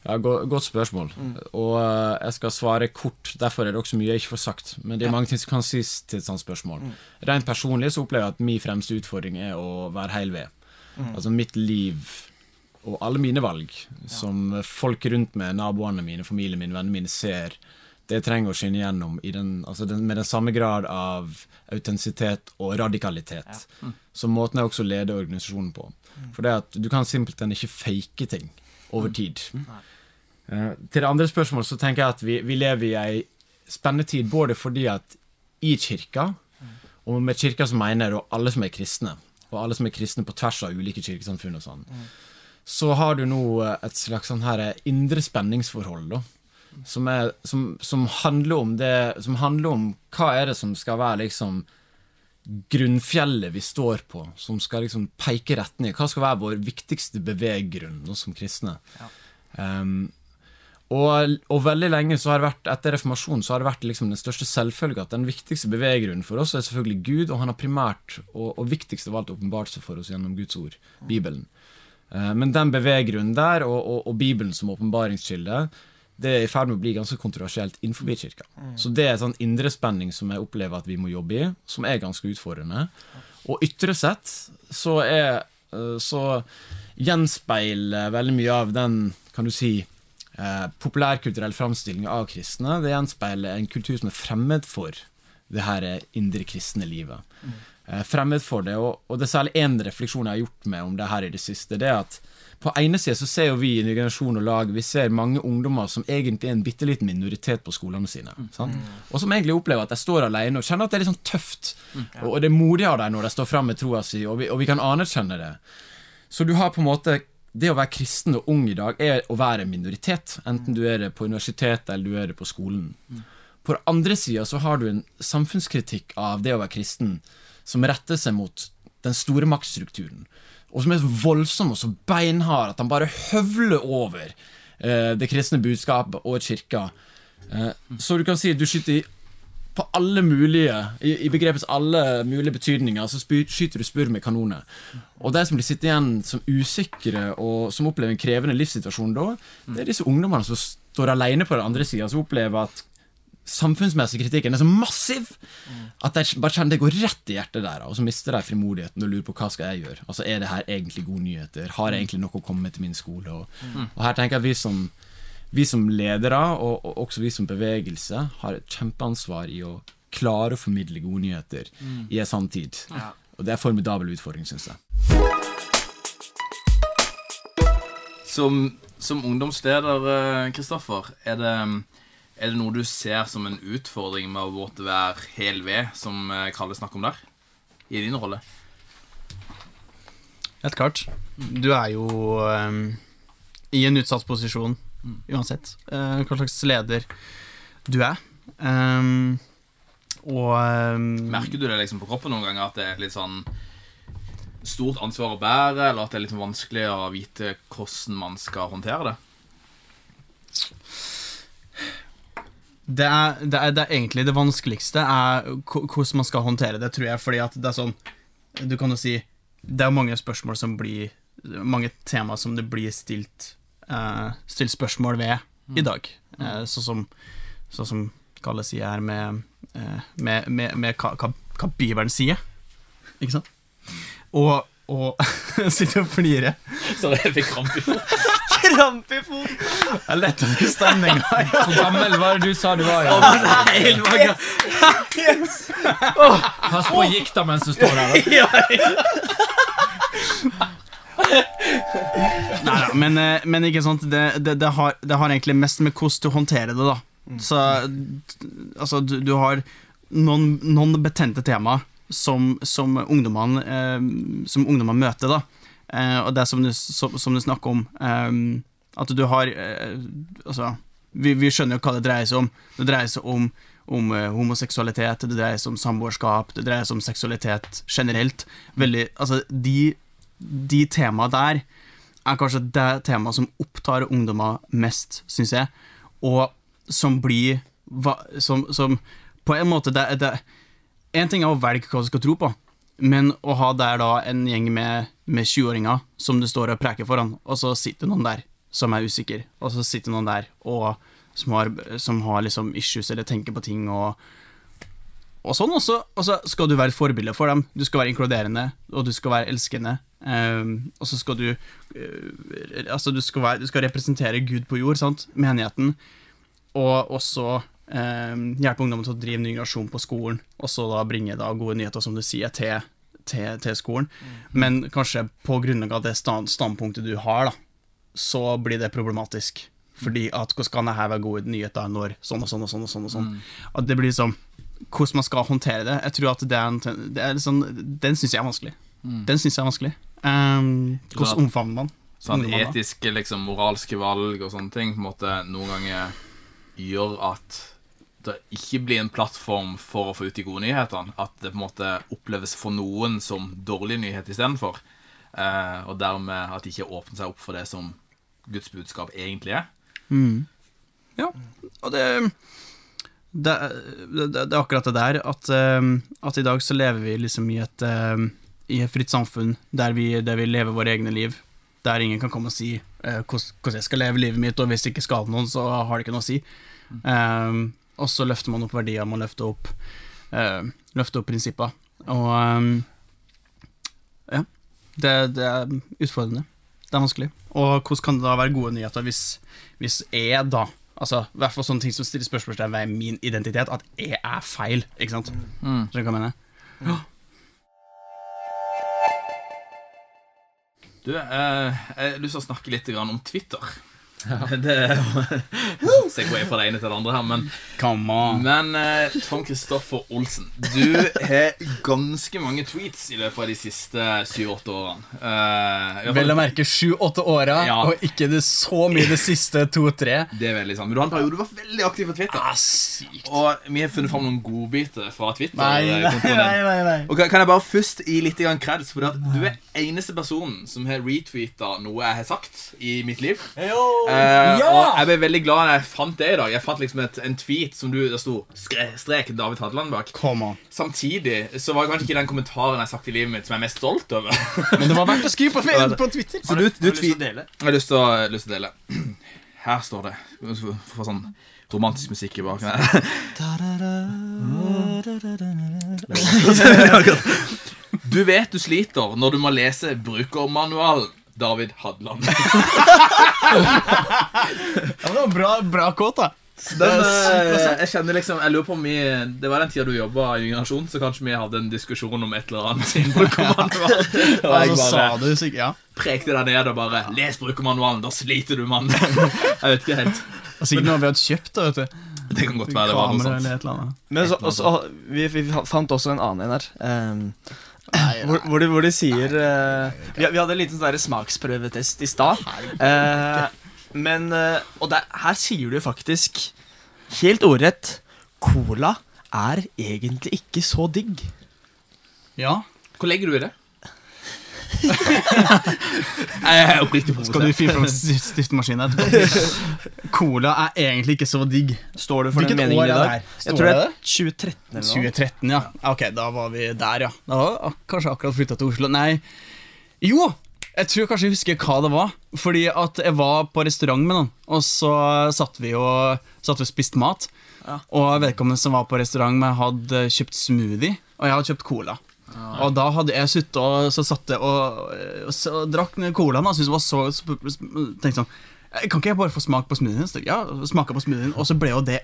Ja, Godt spørsmål. Og eh, jeg skal svare kort, derfor er det også mye jeg ikke får sagt. Men det er mange ting som kan sies til et sånt spørsmål. Rent personlig så opplever jeg at min fremste utfordring er å være heil ved. Altså mitt liv og alle mine valg, som folk rundt meg, naboene mine, familien min, vennene mine, ser, det trenger å skinne gjennom i den, altså med den samme grad av autentisitet og radikalitet. Så måten jeg også leder organisasjonen på. For det at du kan simpelthen ikke fake ting over tid. Eh, til det andre spørsmålet så tenker jeg at vi, vi lever i ei spennende tid både fordi at i kirka, og med kirka så mener jeg alle som er kristne, og alle som er kristne på tvers av ulike kirkesamfunn og sånn, så har du nå eh, et slags sånn her indre spenningsforhold, da. Som, er, som, som handler om det Som handler om hva er det som skal være liksom grunnfjellet vi står på, som skal liksom peke retning. Hva skal være vår viktigste beveggrunn nå som kristne? Um, og, og veldig lenge så har det vært etter reformasjonen så har det vært liksom den største selvfølge at den viktigste beveggrunnen for oss er selvfølgelig Gud, og han har primært og, og viktigst av alt åpenbart seg for oss gjennom Guds ord, Bibelen. Eh, men den beveggrunnen der, og, og, og Bibelen som åpenbaringskilde, det er i ferd med å bli ganske kontroversielt innenfor kirka. Så det er en sånn indre spenning som jeg opplever at vi må jobbe i, som er ganske utfordrende. Og ytre sett så er eh, så gjenspeiler veldig mye av den, kan du si, eh, populærkulturell framstilling av kristne. Det gjenspeiler en kultur som er fremmed for det her indre kristne livet. Eh, fremmed for det, og, og det er særlig én refleksjon jeg har gjort meg om det her i det siste. det er at på ene side så ser jo vi i generasjon og lag Vi ser mange ungdommer som egentlig er en bitte liten minoritet på skolene sine. Sant? Og som egentlig opplever at de står alene og kjenner at det er litt sånn tøft. og, og det er modig av dem når de står fram med troa si, og vi, og vi kan anerkjenne det. Så du har på en måte Det å være kristen og ung i dag er å være en minoritet. Enten du er det på universitetet eller du er det på skolen. På den andre sida så har du en samfunnskritikk av det å være kristen som retter seg mot den store maktstrukturen. Og som er så voldsom og så beinhard at han bare høvler over eh, det kristne budskapet og kirka. Eh, så du kan si du skyter i, på alle mulige I, i begrepets alle mulige betydninger så spy, skyter du spurv med kanoner. Og de som blir sittende igjen som usikre og som opplever en krevende livssituasjon da, det er disse ungdommene som står alene på den andre sida, som opplever at samfunnsmessig kritikken er så massiv at de bare kjenner det går rett i hjertet der, og så mister de frimodigheten og lurer på hva skal jeg gjøre. Altså, Er det her egentlig gode nyheter? Har jeg egentlig noe å komme med til min skole? Og, og her tenker jeg at vi som, vi som ledere, og, og også vi som bevegelse, har et kjempeansvar i å klare å formidle gode nyheter i en sann tid. Og det er en formidabel utfordring, syns jeg. Som, som ungdomsleder, Kristoffer, er det, er det noe du ser som en utfordring med å måtte være hel ved, som eh, Kalle snakker om der? I din rolle? Helt klart. Du er jo um, i en utsatt posisjon uansett uh, hva slags leder du er. Um, og um, Merker du det liksom på kroppen noen ganger at det er et litt sånn stort ansvar å bære, eller at det er litt vanskelig å vite hvordan man skal håndtere det? det er, det, er, det er egentlig det vanskeligste er hvordan man skal håndtere det, tror jeg. Fordi at det er sånn Du kan jo si Det er mange spørsmål som blir Mange tema som det blir stilt eh, Stilt spørsmål ved i dag. Uh, sånn som så som Kalle sier her, med, uh, med, med, med hva, hva, hva Bibelen sier. Ikke sant? Og, og Sitter og flirer. Så jeg fikk krampe i foten. Krampe i foten! Det er lett å bli stemninga. Hvor gammel var det du sa du var? Ja? Pass på gikta mens du står der. da. Neida, men, eh, men ikke sant det, det, det, har, det har egentlig mest med hvordan du håndterer det, da. Så altså, du, du har noen, noen betente tema som, som ungdommene eh, møter, da. Eh, og det som du, som, som du snakker om, eh, at du har eh, Altså, vi, vi skjønner jo hva det dreier seg om. Det dreier seg om om eh, homoseksualitet, det dreier seg om samboerskap, det dreier seg om seksualitet generelt. Veldig, altså, de, de temaene der er kanskje det temaet som opptar ungdommer mest, syns jeg, og som blir som, som på en måte det, det, En ting er å velge hva du skal tro på, Men å ha der da en gjeng med, med 20-åringer som du står og preker foran, og så sitter noen der som er usikker, og så sitter noen der og, som har, som har liksom issues eller tenker på ting og og sånn også, og så skal du være forbilde for dem. Du skal være inkluderende, og du skal være elskende. Ehm, og så skal du uh, Altså, du skal, være, du skal representere Gud på jord, sant? menigheten. Og også um, hjelpe ungdommen til å drive ny generasjon på skolen, og så da bringe da gode nyheter, som du sier, til, til, til skolen. Men kanskje på grunnlag av det stand, standpunktet du har, da, så blir det problematisk. Fordi at hvordan kan det være gode nyheter når sånn og sånn og sånn og sånn? og sånn At det blir sånn hvordan man skal håndtere det. Jeg tror at det er en, det er sånn, Den syns jeg er vanskelig. Den synes jeg er vanskelig. Um, hvordan omfavner man? Sånn etiske, liksom, moralske valg og sånne ting på en måte noen ganger gjør at det ikke blir en plattform for å få ut de gode nyhetene. At det på en måte oppleves for noen som dårlig nyhet istedenfor. Eh, og dermed at de ikke åpner seg opp for det som Guds budskap egentlig er. Ja, og det det, det, det er akkurat det der at, um, at i dag så lever vi liksom i et, um, i et fritt samfunn der vi, der vi lever våre egne liv. Der ingen kan komme og si uh, hvordan jeg skal leve livet mitt, og hvis det ikke skader noen, så har det ikke noe å si. Um, og så løfter man opp verdier, man løfter opp, uh, løfter opp prinsipper. Og um, ja, det, det er utfordrende. Det er vanskelig. Og hvordan kan det da være gode nyheter hvis, hvis jeg da Altså, i hvert fall sånne ting som stiller spørsmålstegn ved min identitet, at jeg er feil. Ikke sant? Skjønner du hva jeg mener? Du, eh, jeg har lyst til å snakke litt om Twitter. Det er jo Segway fra det ene til det andre her, men Come on. Men eh, Tom Kristoffer Olsen, du har ganske mange tweets i løpet av de siste syv-åtte årene. Eh, Vel å merke sju-åtte åra, Ja. og ikke det så mye det siste to-tre. det er veldig sant. Men du har en periode du var veldig aktiv på Twitter. Ah, sykt. Og vi har funnet fram noen godbiter fra Twitter. Nei, eh, nei, nei. nei. Og kan jeg bare først gi litt kreds, for du er eneste personen som har retweeta noe jeg har sagt i mitt liv. Eh, Og jeg ble veldig glad da jeg fant det i dag. Jeg fant liksom et, en tweet som du, det sto strek David Hadeland bak. Come on. Samtidig så var det kanskje ikke den kommentaren jeg har sagt i livet mitt som jeg er mest stolt over. Men det var verdt å skrive på, på Twitter. Så du, du Har du lyst til å dele? jeg har lyst til å, dele. Her står det. Få sånn romantisk musikk i bakgrunnen. Du vet du sliter når du må lese brukermanualen. David Hadland. Ja, det var bra, bra kåt, da. Den, eh, jeg kjenner liksom Jeg lurer på om vi Det var den tida du jobba i Generasjon, så kanskje vi hadde en diskusjon om et eller annet siden brukermanual. Og jeg sa bare Ja. prekte deg ned og bare Les brukermanualen, da sliter du, mann. Jeg vet ikke helt. Det er sikkert noe vi hadde kjøpt, da, vet du. Det kan godt være det var noe sånt. Men så, også, vi, vi fant også en annen en her. Ehm, hvor, hvor, hvor de sier nei, vi, vi hadde en liten sånn smaksprøvetest i stad. eh, men eh, Og der, her sier du faktisk helt ordrett Cola er egentlig ikke så digg. Ja. Hvor legger du i det? Jeg er oppriktig Skal du fyre fram stiftemaskinen etterpå? Cola er egentlig ikke så digg. Står du for Hvilket den meningen i dag? Jeg tror det er 2013 eller noe. 2013, ja. Ok, da var vi der, ja. Da var jeg kanskje akkurat flytta til Oslo. Nei, jo! Jeg tror kanskje jeg husker hva det var. Fordi at jeg var på restaurant med noen, og så satt vi og, satt vi og spiste mat. Ja. Og vedkommende som var på restaurant med, hadde kjøpt smoothie, og jeg hadde kjøpt cola. Og da hadde jeg sittet og så satt jeg og, og, så drakk colaen og syntes det var så, så Tenkte sånn Kan ikke jeg bare få smak på smoothien? Så, Ja, smaka på smoothien, og så ble jo det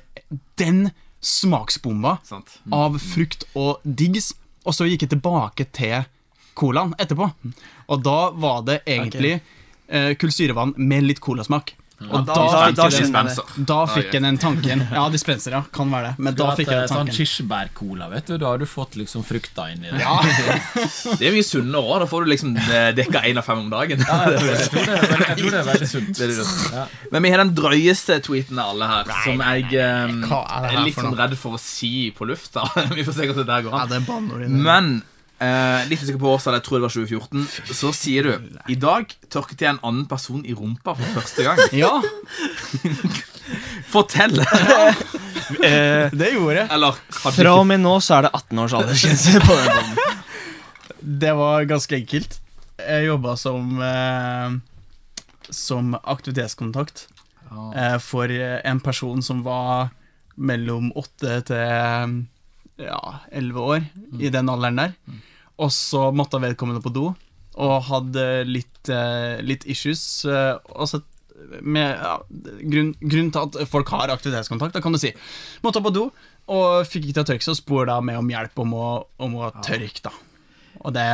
den smaksbomba Sant. av frukt og diggs, og så gikk jeg tilbake til colaen etterpå. Og da var det egentlig eh, kullsyrevann med litt colasmak. Og da- da, da- fikk da jeg jeg fikk en den tanken. Ja, dispenser, ja. Kan være det. Men da fikk jeg den Sånn tanken. kirsebærcola, vet du. Da har du fått liksom frukta inni det. Ja, Det er mye sunnere òg. Da får du liksom eh, dekka én av fem om dagen. Jeg tror det er jeg tror det er veldig sunt. Ja. Men vi har den drøyeste tweeten av alle her, som jeg um, er er litt sånn redd for å si på lufta. vi får se hvordan det der går ja an. i. Men eh, litt usikker på årstall, jeg tror det var 2014. Så sier du I dag tørket jeg en annen person i rumpa for første gang. Ja, Fortell! Eh, det gjorde jeg. Eller kanskje fra og med nå så er det 18 års aldersgrense på den båten. Det var ganske enkelt. Jeg jobba som eh, Som aktivitetskontakt eh, for en person som var mellom åtte til ja, elleve år, i den alderen der. Og så måtte vedkommende på do, og hadde litt, eh, litt issues. og så med ja, grunn, grunn til at folk har aktivitetskontakt, da kan du si. Måtte på do, og fikk ikke til å tørke og spurte da meg om hjelp om å, om å tørke, da. Og det,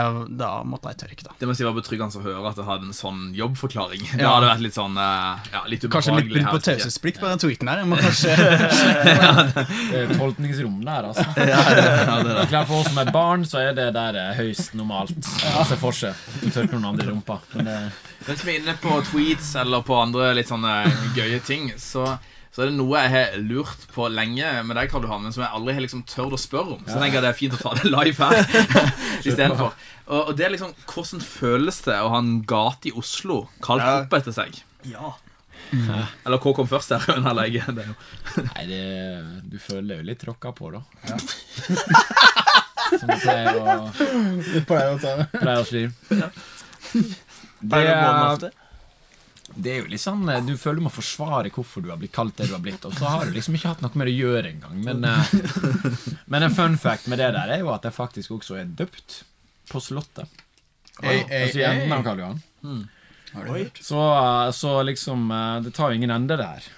da måtte jeg tørke, da. Det må si var betryggende å høre at det hadde en sånn jobbforklaring. Det hadde vært litt sånn eh, ja, litt Kanskje litt brudd på taushetsplikt på den tweeten her. Jeg må kanskje Det er tolkningsrom der, altså. Ja, det, ja, det det. Klart For oss som er barn, så er det der eh, høyst normalt. Altså se for seg. Du tørker noen andre i rumpa. Men det, Hvis vi er inne på tweets eller på andre litt sånne gøye ting, så, så er det noe jeg har lurt på lenge med deg, Karl Johan, men som jeg aldri har liksom tørt å spørre om. Så jeg tenker jeg det er fint å ta det live her istedenfor. Og, og det er liksom hvordan føles det å ha en gate i Oslo kalt Ja. opp etter seg? Ja. Eller hva kom først her? Eller jeg, det er jo nei, det, du føler deg jo litt tråkka på, da. Ja. Som du pleier å, pleier å si. Det, Pleier å gå den er- ofte? Det er jo litt sånn eh, Du føler du må forsvare hvorfor du har blitt kalt det du har blitt, og så har du liksom ikke hatt noe med det å gjøre engang. Men, eh, men en fun fact med det der er jo at jeg faktisk også er døpt på Slottet. Ei, ei, Altså i enden av ei. Karl Johan. Har du Oi. hørt? Så, eh, så liksom Det tar jo ingen ende, det her.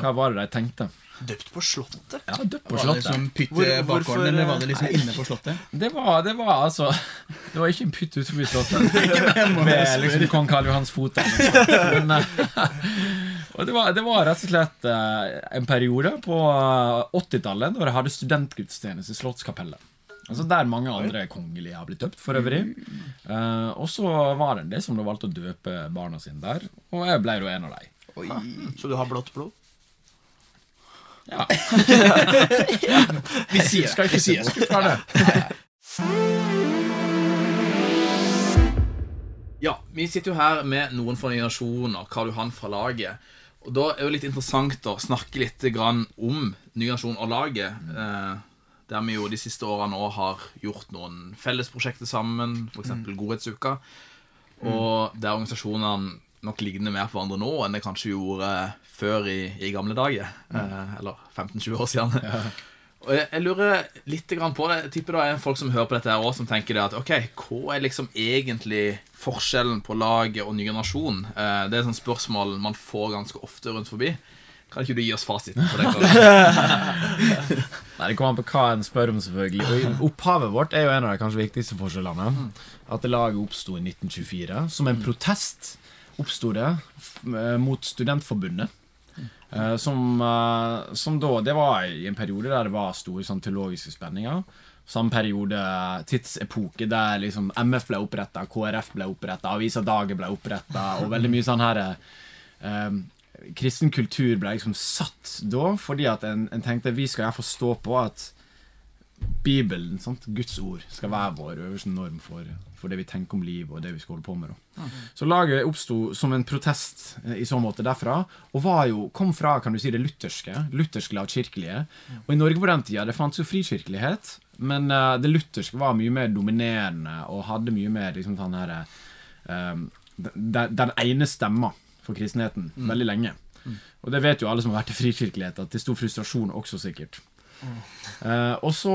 Hva var det de tenkte? Døpt på Slottet? Ja, døpt på Var det Slottet. liksom pytt Hvor- bakgården, hvorfor, eller var eh, det liksom inne på slottet? Det var, det var altså Det var ikke en pytt utenfor Slottet. Med liksom kong Karl Johans fot. Men, eh, og det var, det var rett og slett eh, en periode på eh, 80-tallet da jeg hadde studentgudstjeneste i Slottskapellet. Altså Der mange andre kongelige har blitt døpt, for øvrig. Eh, og så var det en del som valgte å døpe barna sine der, og jeg ble jo en av dem. Så du har blått blod? Vi sier Skal ikke si jeg fra det. Ja, vi sitter jo her med noen fra Nye Nasjoner, Karl Johan fra laget. Og da er det litt interessant å snakke litt om Ny Nasjon og laget. Eh, der vi jo de siste årene òg har gjort noen fellesprosjekter sammen, f.eks. eksempel Godhetsuka. Og der organisasjonene nok ligner mer på hverandre nå enn det kanskje gjorde før i, i gamle dager. Eh, eller 15-20 år siden. Og jeg, jeg lurer litt grann på det. Jeg tipper det er folk som hører på dette her også, som tenker det at ok, hva er liksom egentlig forskjellen på laget og ny generasjon? Eh, det er sånn spørsmål man får ganske ofte rundt forbi. Kan ikke du gi oss fasiten på det? Nei, Det kommer an på hva en spør om, selvfølgelig. Og Opphavet vårt er jo en av de kanskje viktigste forskjellene. At det laget oppsto i 1924. Som en protest oppsto det eh, mot Studentforbundet. Eh, Som, eh, som da Det var i en periode der det var store sånn, teologiske spenninger. Samme periode, tidsepoke, der liksom MF ble oppretta, KrF ble oppretta, Avisa Dagen ble oppretta, og veldig mye sånn her eh, kristen kultur ble liksom satt da, fordi at en, en tenkte vi skal iallfall stå på at Bibelen, sant? Guds ord, skal være vår øverste norm for, for det vi tenker om liv og det vi skal holde på med. Da. Så laget oppsto som en protest eh, i så måte derfra, og var jo, kom fra kan du si, det lutherske, lutherske lavkirkelige. Og i Norge på den tida det fantes jo frikirkelighet, men uh, det lutherske var mye mer dominerende og hadde mye mer liksom sånn her eh, den, den ene stemma for kristenheten veldig lenge. Og det vet jo alle som har vært i frikirkelighet, at det er stor frustrasjon også, sikkert. Eh, og, så,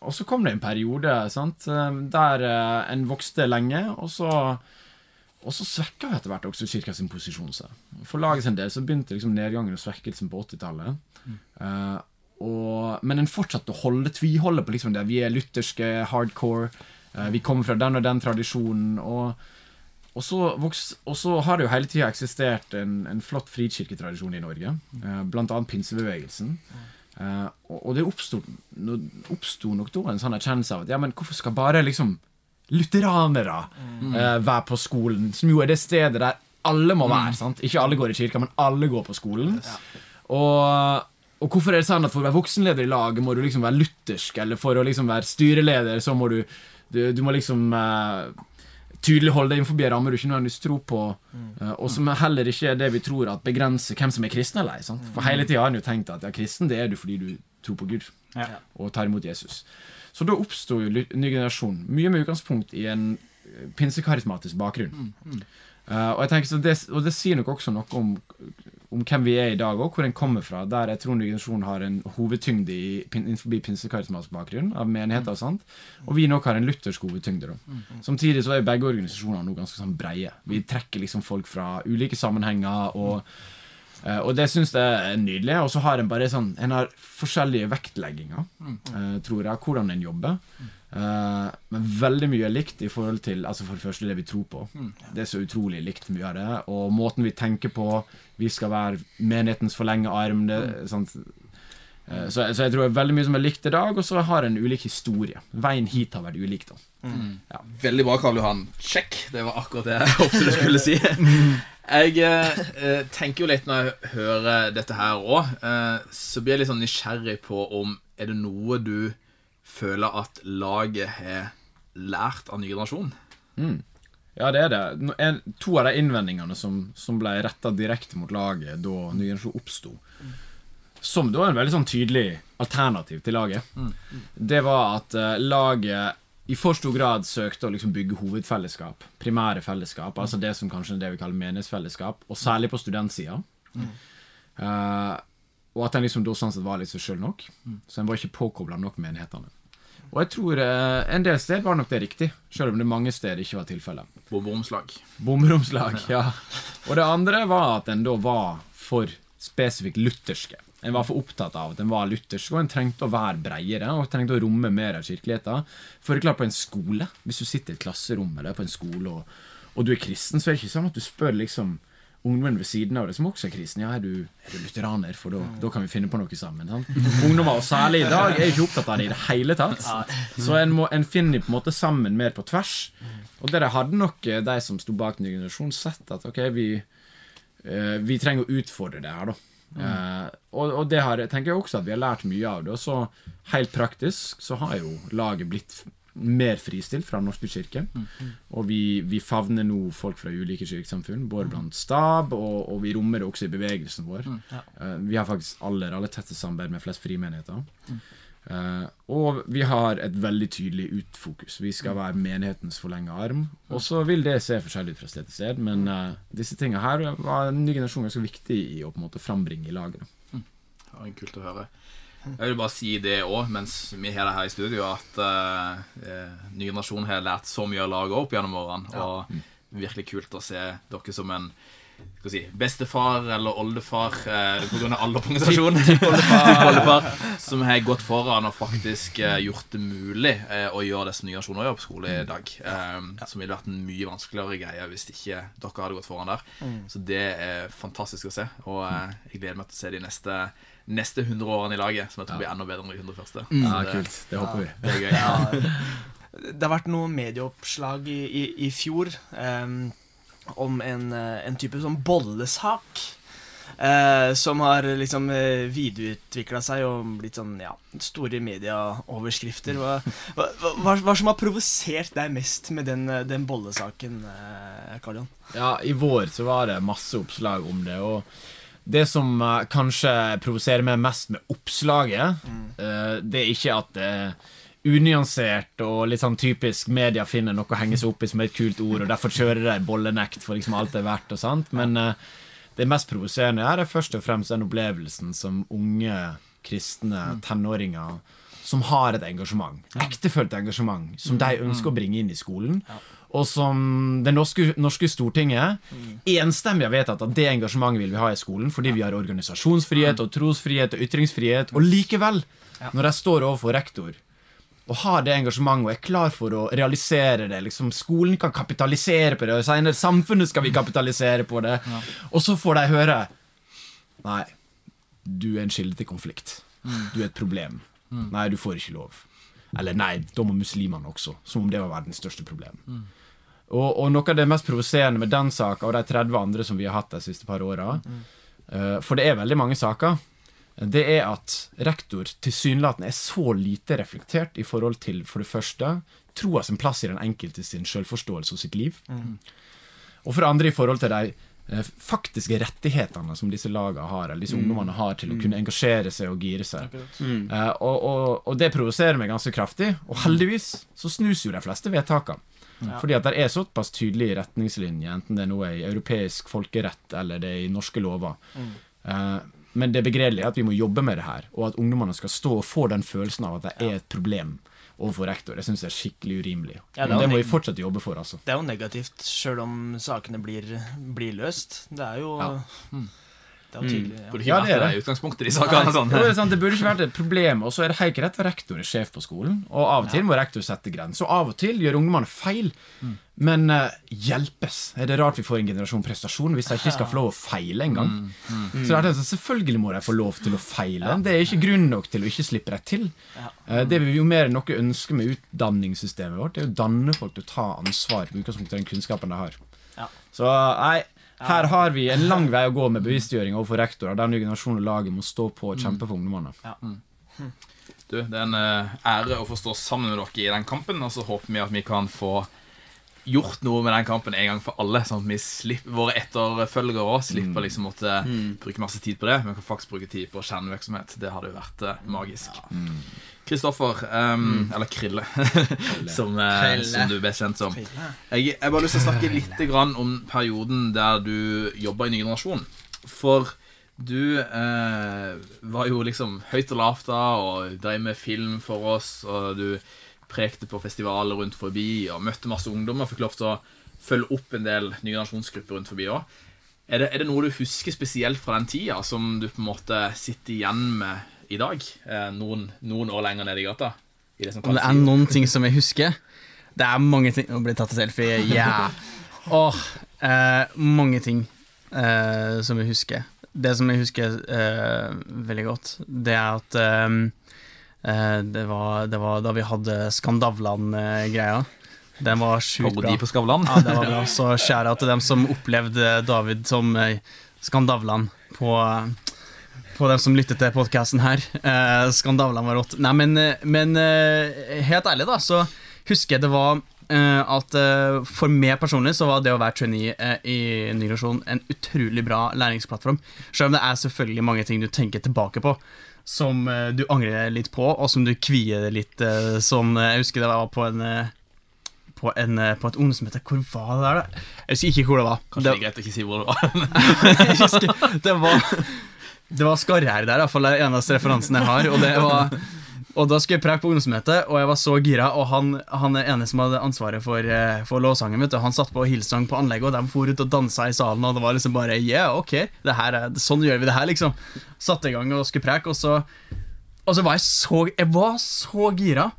og så kom det en periode sant, eh, der uh, en vokste lenge, og så, og så svekka etter hvert også kirka sin posisjon seg. For laget sin del så begynte liksom nedgangen og svekkelsen på 80-tallet. Eh, og- men en fortsatte å holde tviholde på liksom det. Vi er lutherske, hardcore. vi kommer fra den og den tradisjonen. og og så, voks, og så har det jo hele tida eksistert en, en flott frikirketradisjon i Norge. Eh, annet pinsebevegelsen. Eh, og, og det oppsto nok da en sånn erkjennelse av at ja, men hvorfor skal bare liksom lutheranere uh, være på skolen, som jo er det stedet der alle må være. sant? Ikke alle går i kirka, men alle går på skolen. Og, og hvorfor er det sånn at for å være voksenleder i laget må du liksom være luthersk, eller for å liksom være styreleder så må du Du, du må liksom eh, tydelig holde deg innenfor rammer du ikke nødvendigvis tror på, eh, og som heller ikke er det vi tror at begrenser hvem som er kristen eller ei. For hele tida har en jo tenkt at ja, kristen det er du fordi du tror på Gud. Ja. og tar imot Jesus. Så da oppsto jo ny generasjon, mye med utgangspunkt i en eh, pinsekarismatisk bakgrunn. Eh, og jeg tenker så det, og det sier nok også noe om, om hvem vi er i dag, og hvor en kommer fra. Der jeg tror ny generasjon har en hovedtyngde i, innenfor pinsekarismatisk bakgrunn, av menigheter og sånt. Og vi nok har en luthersk hovedtyngde. da. Samtidig så er begge organisasjonene nå ganske sånn breie. Vi trekker liksom folk fra ulike sammenhenger. og Uh, og det syns jeg er nydelig. Og så har en bare sånn En har forskjellige vektlegginger, uh, tror jeg, hvordan en jobber. Eh, men veldig mye er likt i forhold til Altså for det første det vi tror på. Det er så utrolig likt mye av det. Og måten vi tenker på. Vi skal være menighetens forlenge arm. Det, sant? Eh, Så, så jeg tror det er veldig mye som er likt i dag, og så har en ulik historie. Veien hit har vært ulik, da. Veldig bra, Karl Johan. Sjekk. Det var akkurat det jeg håpet du skulle si. Jeg eh, tenker jo litt når jeg hører dette her òg, eh, så blir jeg litt sånn nysgjerrig på om er det noe du føler at laget har lært av ny generasjon? Ja, det er det. En, to av de innvendingene som, som ble retta direkte mot laget da ny generasjon oppsto, som da er en veldig sånn tydelig alternativ til laget, det var at uh, laget i for stor grad søkte å liksom bygge hovedfellesskap, primære fellesskap, altså det som kanskje er det vi kaller menighetsfellesskap, og særlig på studentsida. Uh, og at en liksom da sånn sett var litt seg sjøl nok. Så en var ikke påkobla nok menighetene. Og jeg tror eh, en del steder var nok det riktig, selv om det mange steder ikke var tilfellet. Bomberomslag. Bomromslag, ja. Og det andre var at en da var for spesifikt lutherske. En var for opptatt av at en var luthersk, og en trengte å være bredere og trengte å romme mer av kirkeligheten. For det er klart, på en skole, hvis du sitter i et klasserom eller på en skole, og, og du er kristen, så er det ikke sånn at du spør liksom ungdommen ved siden av det som også er kristen. Ja, er du, er du lutheraner? For da, da kan vi finne på noe sammen. Sant? Ungdommer, og særlig i dag, er ikke opptatt av det i det hele tatt. Så en, må, en finner på en måte sammen mer på tvers. Og det hadde nok eh, de som sto bak ny generasjon, sett at ok, vi, eh, vi trenger å utfordre det her, da. Uh, og, og det har, tenker jeg også at vi har lært mye av det. Og så helt praktisk så har jo laget blitt mer fristilt fra Den norske kirke. Og vi, vi favner nå folk fra ulike kirkesamfunn, både blant stab, og, og vi rommer det også i bevegelsen vår. Eh, vi har faktisk aller, aller tettest samarbeid med flest frimenigheter. Eh, og vi har et veldig tydelig utfokus. Vi skal være menighetens forlenga arm. Og så vil det se forskjellig ut fra sted til sted, men uh, disse tingene her var en ny generasjon ganske viktig i å på en måte frambringe i lagene. Mm. var kult å høre. Jeg vil bare si det òg, mens vi har det her i studio, at uh, eh, ny generasjon har lært så mye av laget opp gjennom årene. Og virkelig kult å se dere som en skal si, bestefar eller oldefar eh, på grunn av alder på som har gått foran og faktisk eh, gjort det mulig eh, å gjøre det som nye generasjoner gjør på skole i dag. Eh, Som ville vært en mye vanskeligere greie hvis ikke dere hadde gått foran der. Så det er fantastisk å se, og eh, jeg gleder meg til å se de neste Neste 100 årene i laget, som jeg tror blir enda bedre enn de 100 første. Ja, det- kult. Det håper vi. Det er gøy. Det har vært noen medieoppslag i, i, i fjor em, om en, eh, en type sånn bollesak. eh, som har liksom uh, videreutvikla seg og blitt sånn ja, store medieoverskrifter. Hva, hva, hva, hva som har provosert deg mest med den, eh, den bollesaken, eh, Karl Johan? Ja, i vår så var det masse oppslag om det, og det som eh, kanskje provoserer meg mest med oppslaget, eh, det er ikke at det er unyansert og litt sånn typisk media finner noe å henge seg opp i som er et kult ord, og derfor kjører de bollenekt for liksom alt det er verdt og sant, men eh, det mest provoserende. Er er først og fremst den opplevelsen som unge kristne tenåringer som har et engasjement, ektefølt engasjement, som de ønsker å bringe inn i skolen, og som det norske, norske Stortinget enstemmig har vedtatt at det engasjementet vil vi ha i skolen, fordi vi har organisasjonsfrihet og trosfrihet og ytringsfrihet, og likevel, når jeg står overfor rektor og har det engasjementet og er klar for å realisere det. liksom Skolen kan kapitalisere på det, og senere samfunnet skal vi kapitalisere på det. Og så får de høre Nei, du er en kilde til konflikt. Du er et problem. Nei, du får ikke lov. Eller nei, da må muslimene også. Som om det var verdens største problem. Og, og noe av det mest provoserende med den saka og de 30 andre som vi har hatt de siste par åra, eh, for det er veldig mange saker, det er at rektor tilsynelatende er så lite reflektert i forhold til, for det første, troa sin plass i den enkelte sin selvforståelse og sitt liv. Og for det andre i forhold til de eh, faktiske rettighetene som disse lagene har, eller disse ungdommene har til å kunne engasjere seg og gire seg. Eh, og, og, og det provoserer meg ganske kraftig. Og heldigvis så snus jo de fleste vedtakene. Fordi at det er såpass tydelige retningslinjer, enten det nå er i europeisk folkerett eller det er i norske lover. Eh, men det begredelige er at vi må jobbe med det her, og at ungdommene skal stå og få den følelsen av at det er et problem overfor rektor. Jeg syns det er skikkelig urimelig. Ja, det det må vi vi fortsatt jobbe for, altså. Det er jo negativt, sjøl om sakene blir, blir løst. Det er jo Ja. Det tydelig. Ja. Burde Ja, ikke det er det utgangspunktet i sakene. Sånn. Det, sånn, det burde ikke vært et problem. Og så er det helt greit at rektor er sjef på skolen. Og av og til må rektor sette grenser. Og av og til gjør ungdommene feil. Men uh, hjelpes. Er det rart vi får en generasjon prestasjon hvis de ikke skal få lov å feile engang? Så det er det, selvfølgelig må de få lov til å feile. Det er ikke grunn nok til å ikke slippe dem til. Eh, Det vi jo mer enn noe ønsker med utdanningssystemet vårt, det er å danne folk til å ta ansvar på utgangspunkt i den kunnskapen de har. Ja. Så nei, her har vi en lang vei å gå med bevisstgjøring overfor rektorer. Der ny generasjonen og laget må stå på og kjempe for ungdommene. Du, Det er en eh, ære å få stå sammen med dere i den kampen, og så håper vi at vi kan få gjort noe med den kampen en gang for alle, sånn at vi slipper, våre etterfølgere òg slipper liksom måtte bruke masse tid på det, men kan faktisk bruke tid på kjernevirksomhet. Det hadde jo vært eh, magisk. Kristoffer, ehm, eller Krille, som, eh, Krille. som du best kjent som. Jeg, jeg bare har lyst til å snakke litt grann om perioden der du jobba i Ny generasjon. For du eh, var jo liksom høyt og lavt da, og drev med film for oss, og du prekte på festivaler rundt forbi, og møtte masse ungdommer, fikk lov til å følge opp en del nye generasjonsgrupper rundt forbi òg. Er det, er det noe du husker spesielt fra den tida, som du på en måte sitter igjen med i dag? Eh, noen, noen år lenger ned i gata? I det som Om det er noen ting som jeg husker Det er mange ting Nå blir det tatt en selfie, yeah. Åh, eh, mange ting eh, som jeg husker. Det som jeg husker eh, veldig godt, det er at eh, eh, det, var, det var da vi hadde Skandavlan-greia. Den var sjukt bra. Parodi på Skavlan? Ja, det var bra. Så skjæra til dem som opplevde David som Skandavlan på på dem som lyttet til podkasten her. Eh, Skandavlan var rått. Nei, men, eh, men eh, helt ærlig, da, så husker jeg det var eh, at for meg personlig så var det å være trainee i Ny generasjon en utrolig bra læringsplattform. Selv om det er selvfølgelig mange ting du tenker tilbake på som du angrer litt på, og som du kvier litt som eh, Jeg husker det var på en på, en, på et ungdomsmøte. Hvor var det der, da? Jeg husker ikke hvor det var. Kanskje det, er greit å ikke si hvor det var. jeg husker, det var Det var Skarrær der, iallfall er eneste referansen jeg har. Og, var, og da skulle jeg preke på ungdomsmøtet, og jeg var så gira. Og han, han er ene som hadde ansvaret for, eh, for lovsangen, vet. Han satt på Hillsong på anlegget, og de for ut og dansa i salen. Og det var liksom bare Yeah, ok, er, sånn gjør vi det her, liksom. Satte i gang og skulle preke, og så Og så var jeg så Jeg var så gira.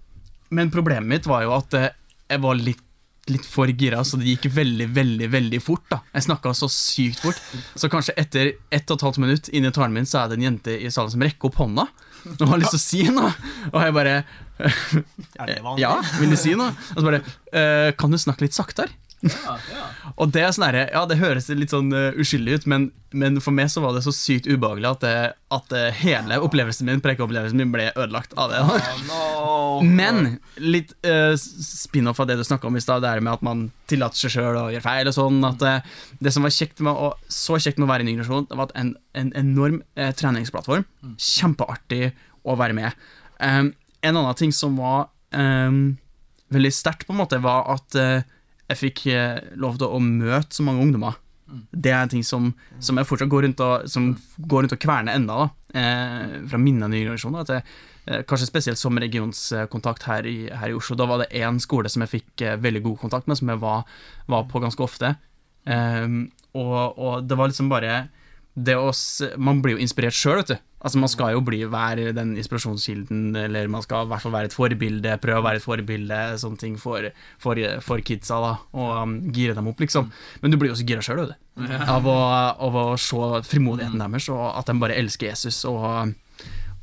Men problemet mitt var jo at eh, jeg var litt litt for gira, så det gikk veldig, veldig veldig fort. da Jeg snakka så sykt fort. Så kanskje etter ett og et halvt minutt inni talen min, så er det en jente i salen som rekker opp hånda og har lyst til å si noe. Og jeg bare? Ja, vil du si noe? Og så bare «Eh, Kan du snakke litt saktere? Og det er sånn herre Ja, det høres litt sånn uh, uskyldig ut, men, men for meg så var det så sykt ubehagelig at, det, at eh, hele opplevelsen min prekeopplevelsen min ble ødelagt av det. Men litt uh, spin-off av det du snakka om i stad, det er med at man tillater seg sjøl å gjøre feil og sånn. At uh, det som var kjekt med å, så kjekt med å være i en generasjon, det var at en, en enorm eh, treningsplattform. Kjempeartig å være med. Um, en annen ting som var um, veldig sterkt, på en måte, var at eh, jeg fikk eh, lov til å møte så mange ungdommer. Det er en ting som, som jeg fortsatt går rundt og, som går rundt og kverner enda, eh, fra min nye generasjon. At jeg, eh, kanskje spesielt som regionskontakt her i, her i Oslo. Da var det én skole som jeg fikk eh, veldig god kontakt med, som jeg var, var på ganske ofte. Og, og det var liksom bare det å Man blir jo inspirert sjøl, vet du. Altså Man skal jo bli, være den inspirasjonskilden, eller man skal i hvert fall være et forbilde, prøve å være et forbilde, sånne ting for, for, for kidsa, da, og um, gire dem opp, liksom. Men du blir jo også gira sjøl. Av, å, av å se frimodigheten deres, og at de bare elsker Jesus, og,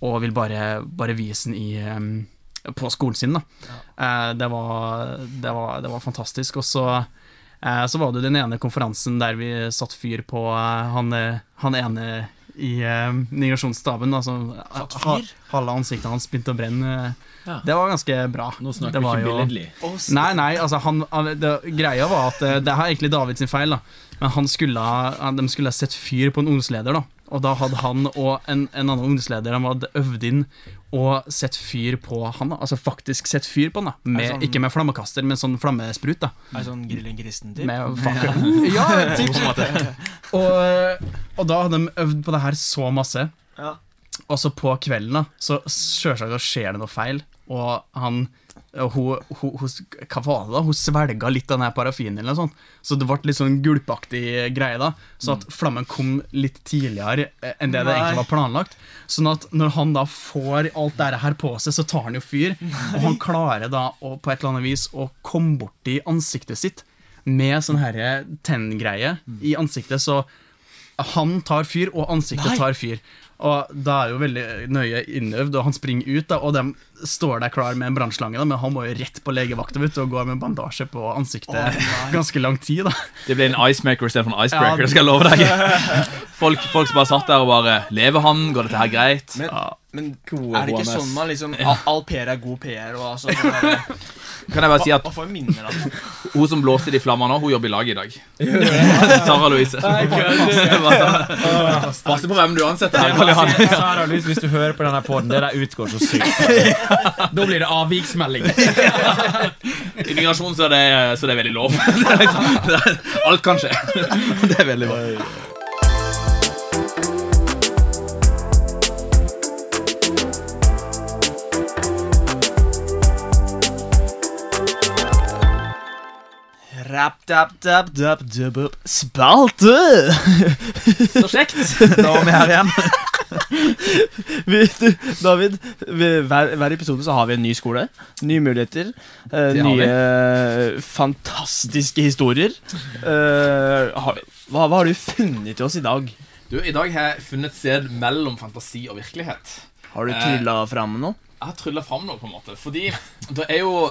og vil bare, bare vise den i um, på skolen sin. da Eh, det, var, det, var, det var fantastisk. Og så Eh, Så var det den ene konferansen der vi satt fyr på eh, han, eh, han ene i eh, migrasjonsstaben. Altså, ha, halve ansiktet hans begynte å brenne. Ja. Det var ganske bra. Nå snakker vi var ikke jo- billedlig. Nei, nei, altså han, det, Greia var at eh, det her er egentlig David sin feil, da. Men han skulle, de skulle ha sett fyr på en ungdomsleder, da. Og da hadde han og en, en annen ungdomsleder han hadde øvd inn og sett fyr på han. da Altså faktisk sett fyr på han. da med, sånn- Ikke med flammekaster, men sånn flammesprut. da En sånn grillen kristen typ? Ja. Ja, typ. og, og da hadde de øvd på det her så masse. Ja. Og så på kvelden, da, så sjølsagt skjer det noe feil, og han hun, hun, hun, hva var det da? Hun svelga litt av den parafinen, eller noe sånt. Så det ble litt sånn gulpaktig greie, da. Så at flammen kom litt tidligere eh, enn det det egentlig var planlagt. Sånn at når han da får alt det her på seg, så tar han jo fyr. Og han klarer da å, på et eller annet vis å komme borti ansiktet sitt med sånn herre tenngreie i ansiktet, så han tar fyr, og ansiktet Nei. tar fyr. Og da er jo veldig nøye innøvd, og han springer ut, da, og de står der klar med en brannslange, da, men han må jo rett på legevakta og gå med bandasje på ansiktet ganske lang tid. da. Det blir en icemaker istedenfor en icebreaker. Ja, det skal jeg love deg Folk, folk som bare satt der og bare Lever han? Går dette her greit? Men, Ja. Men Gode er det ikke sånn man liksom all, all PR er god PR, og altså sånn Kan jeg bare si at Hva får minner av det? Hun som blåste de flammene nå, hun jobber i lag i dag. Sara Louise. Passe på hvem du ansetter. her, Sara Louise, hvis du hører på denne poden, det der utgår så sykt. Da blir det avviksmelding. I migrasjon så er det, så det er veldig lov. Liksom, det alt kan skje. Det er veldig bra. Rap, dap, dap, dap, dub, up. Spalte! Så kjekt. Da var vi her igjen. Vi, du, David, vi, hver, hver episode så har vi en ny skole. Nye muligheter. eh, nye eh, fantastiske historier. Eh, har, hva, hva har du funnet til oss i dag? Du, I dag har jeg funnet et sted mellom fantasi og virkelighet. Har du Eh. trylla fram noe? Jeg har trylla fram noe, på en måte. Fordi det er jo,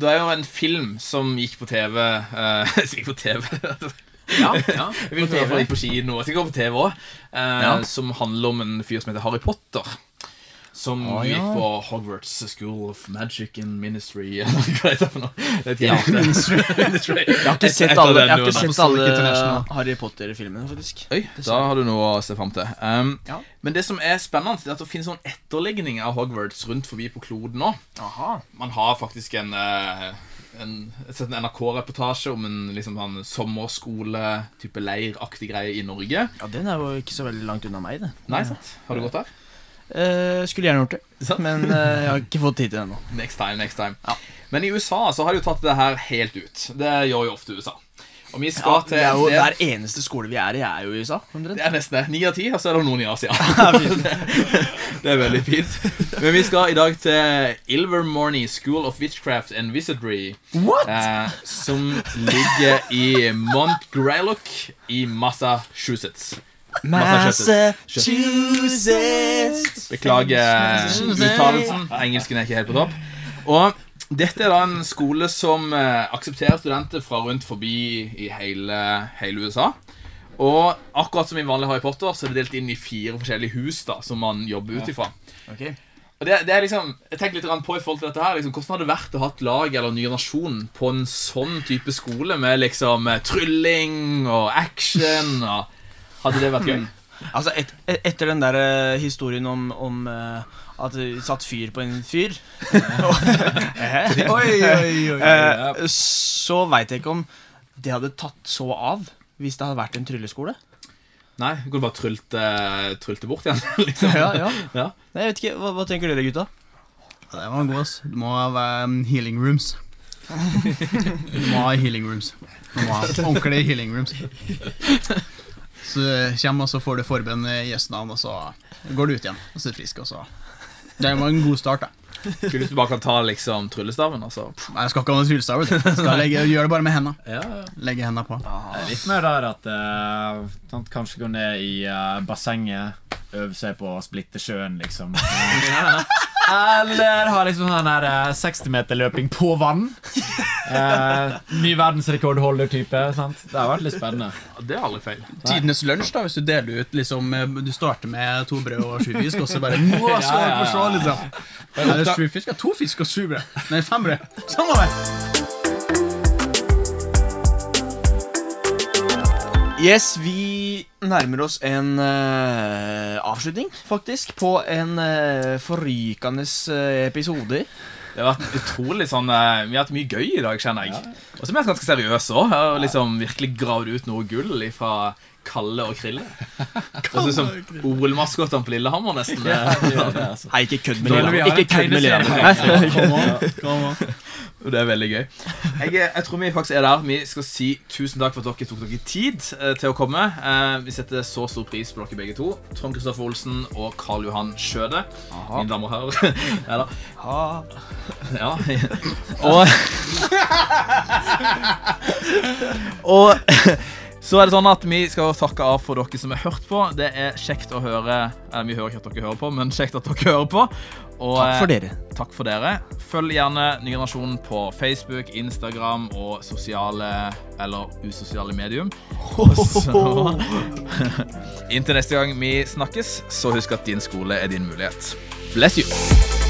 det er jo en film som gikk på TV uh, Som gikk på TV Ja, ja. På TV. på kino, sikkert på TV òg. Ja. Som handler om en fyr som heter Harry Potter. Som ah, ja. gikk på Hogwarts School of Magic and Ministry. Hva heter det for noe? Jeg har ikke sett alle, ikke sett Harry Potter-filmene, faktisk. Oi, da har du noe å se fram til. Um, Ja. Men det som er spennende, er at det finnes sånn etterligning av Hogwarts rundt forbi på kloden nå. Aha. Man har faktisk en, eh, en, en NRK-reportasje om en liksom, sånn sommerskole-type leiraktig greie i Norge. Ja, Den er jo ikke så veldig langt unna meg, det. Nei, sant? Har du gått der? Eh, skulle gjerne gjort det, men uh, jeg har ikke fått tid til det ennå. Next time, next time. Men i USA så har de jo tatt det her helt ut. Det gjør jo ofte USA. Og vi skal Ja, til det er jo Hver eneste skole vi er i, er jo i USA. omtrent. Det er nesten det. Ni av ti, og så er det noen i Asia. det er veldig fint. Men vi skal i dag til Ilvermorny School of Witchcraft and Wizardry. Eh, som ligger i Mont Greylock i Massachusetts. Massachusetts. Beklager uttalelsen. Engelsken er ikke helt på topp. Og dette er da en skole som eh, aksepterer studenter fra rundt forbi i hele, hele USA. Og akkurat som i vanlig Harry Potter, så er det delt inn i fire forskjellige hus da som man jobber ut ifra. Okay. Og det, det er liksom, jeg tenker litt på i forhold til dette her liksom, Hvordan hadde det vært å ha et lag eller Ny Nasjon på en sånn type skole med liksom eh, trylling og action? Og, hadde det vært gøy? Altså, et, et, etter den der eh, historien om, om uh, at du satt fyr på en fyr Oi, oi, oi. Uh, Så veit jeg ikke om det hadde tatt så av hvis det hadde vært en trylleskole. Nei, du kunne bare trylte, trylte bort igjen. liksom. Ja, ja. Ja. Nei, jeg vet ikke, Hva, hva tenker dere, gutta? Ja, det var god, ass. Du må ha um, healing rooms. Du må ha healing rooms. Du må ha ordentlige healing rooms. Så du kommer, og så får du forbønn i Jesu navn, og så går du ut igjen. Og så er du frisk, og så Det var en god start, da. Skulle du bare kan ta liksom tryllestaven, altså. Nei, Jeg skal ikke ha noen tryllestav. Gjør. Skal legge, gjøre det bare med hendene. Ja, ja. Legge hendene på. Det er Litt mer der at uh, Kanskje gå ned i uh, bassenget, øve seg på å splitte sjøen, liksom. Eller ha liksom sånn her eh, 60-meterløping på vann. Eh, ny verdensrekordholder-type. sant? Det har vært litt spennende. Det er aldri feil. Tidenes lunsj, da, hvis du deler ut liksom eh, Du starter med to brød og sju fisk, og så bare Nå skal Ja, ja, dere få se, liksom. Er det sju fisk? Ja, to fisk og sju brød. Nei, fem brød. Samme det. Yes, vi nærmer oss en uh, avslutning, faktisk, på en uh, forrykende eh, episode. Det har vært utrolig sånn Vi har hatt mye gøy i dag, kjenner jeg. Og så er vi ganske seriøse òg. Og liksom virkelig gravd ut noe gull fra Kalle og Krille. Det ut som OL-maskotene på Lillehammer, nesten. Nei, ikke kødd med Lillehammer. Ikke kødd med. Lillehammer. Kom on. Og Det er veldig gøy. Jeg, jeg tror vi faktisk er der. Vi skal si tusen takk for at dere tok dere tid eh, til å komme. Eh, vi setter så stor pris på dere begge to. Trond Kristoffer Olsen og Karl Johan Skjøde. Mine damer og herrer. ja da. Ja. Og Og så er det sånn at vi skal takke av for dere som har hørt på. Det er kjekt å høre Eller vi hører ikke at dere hører på, men kjekt at dere hører på. Og, Takk for eh, dere. Takk for dere. Følg gjerne Ny generasjon på Facebook, Instagram og sosiale eller usosiale medium. Så Inntil neste gang vi snakkes, så husk at din skole er din mulighet. Bless you.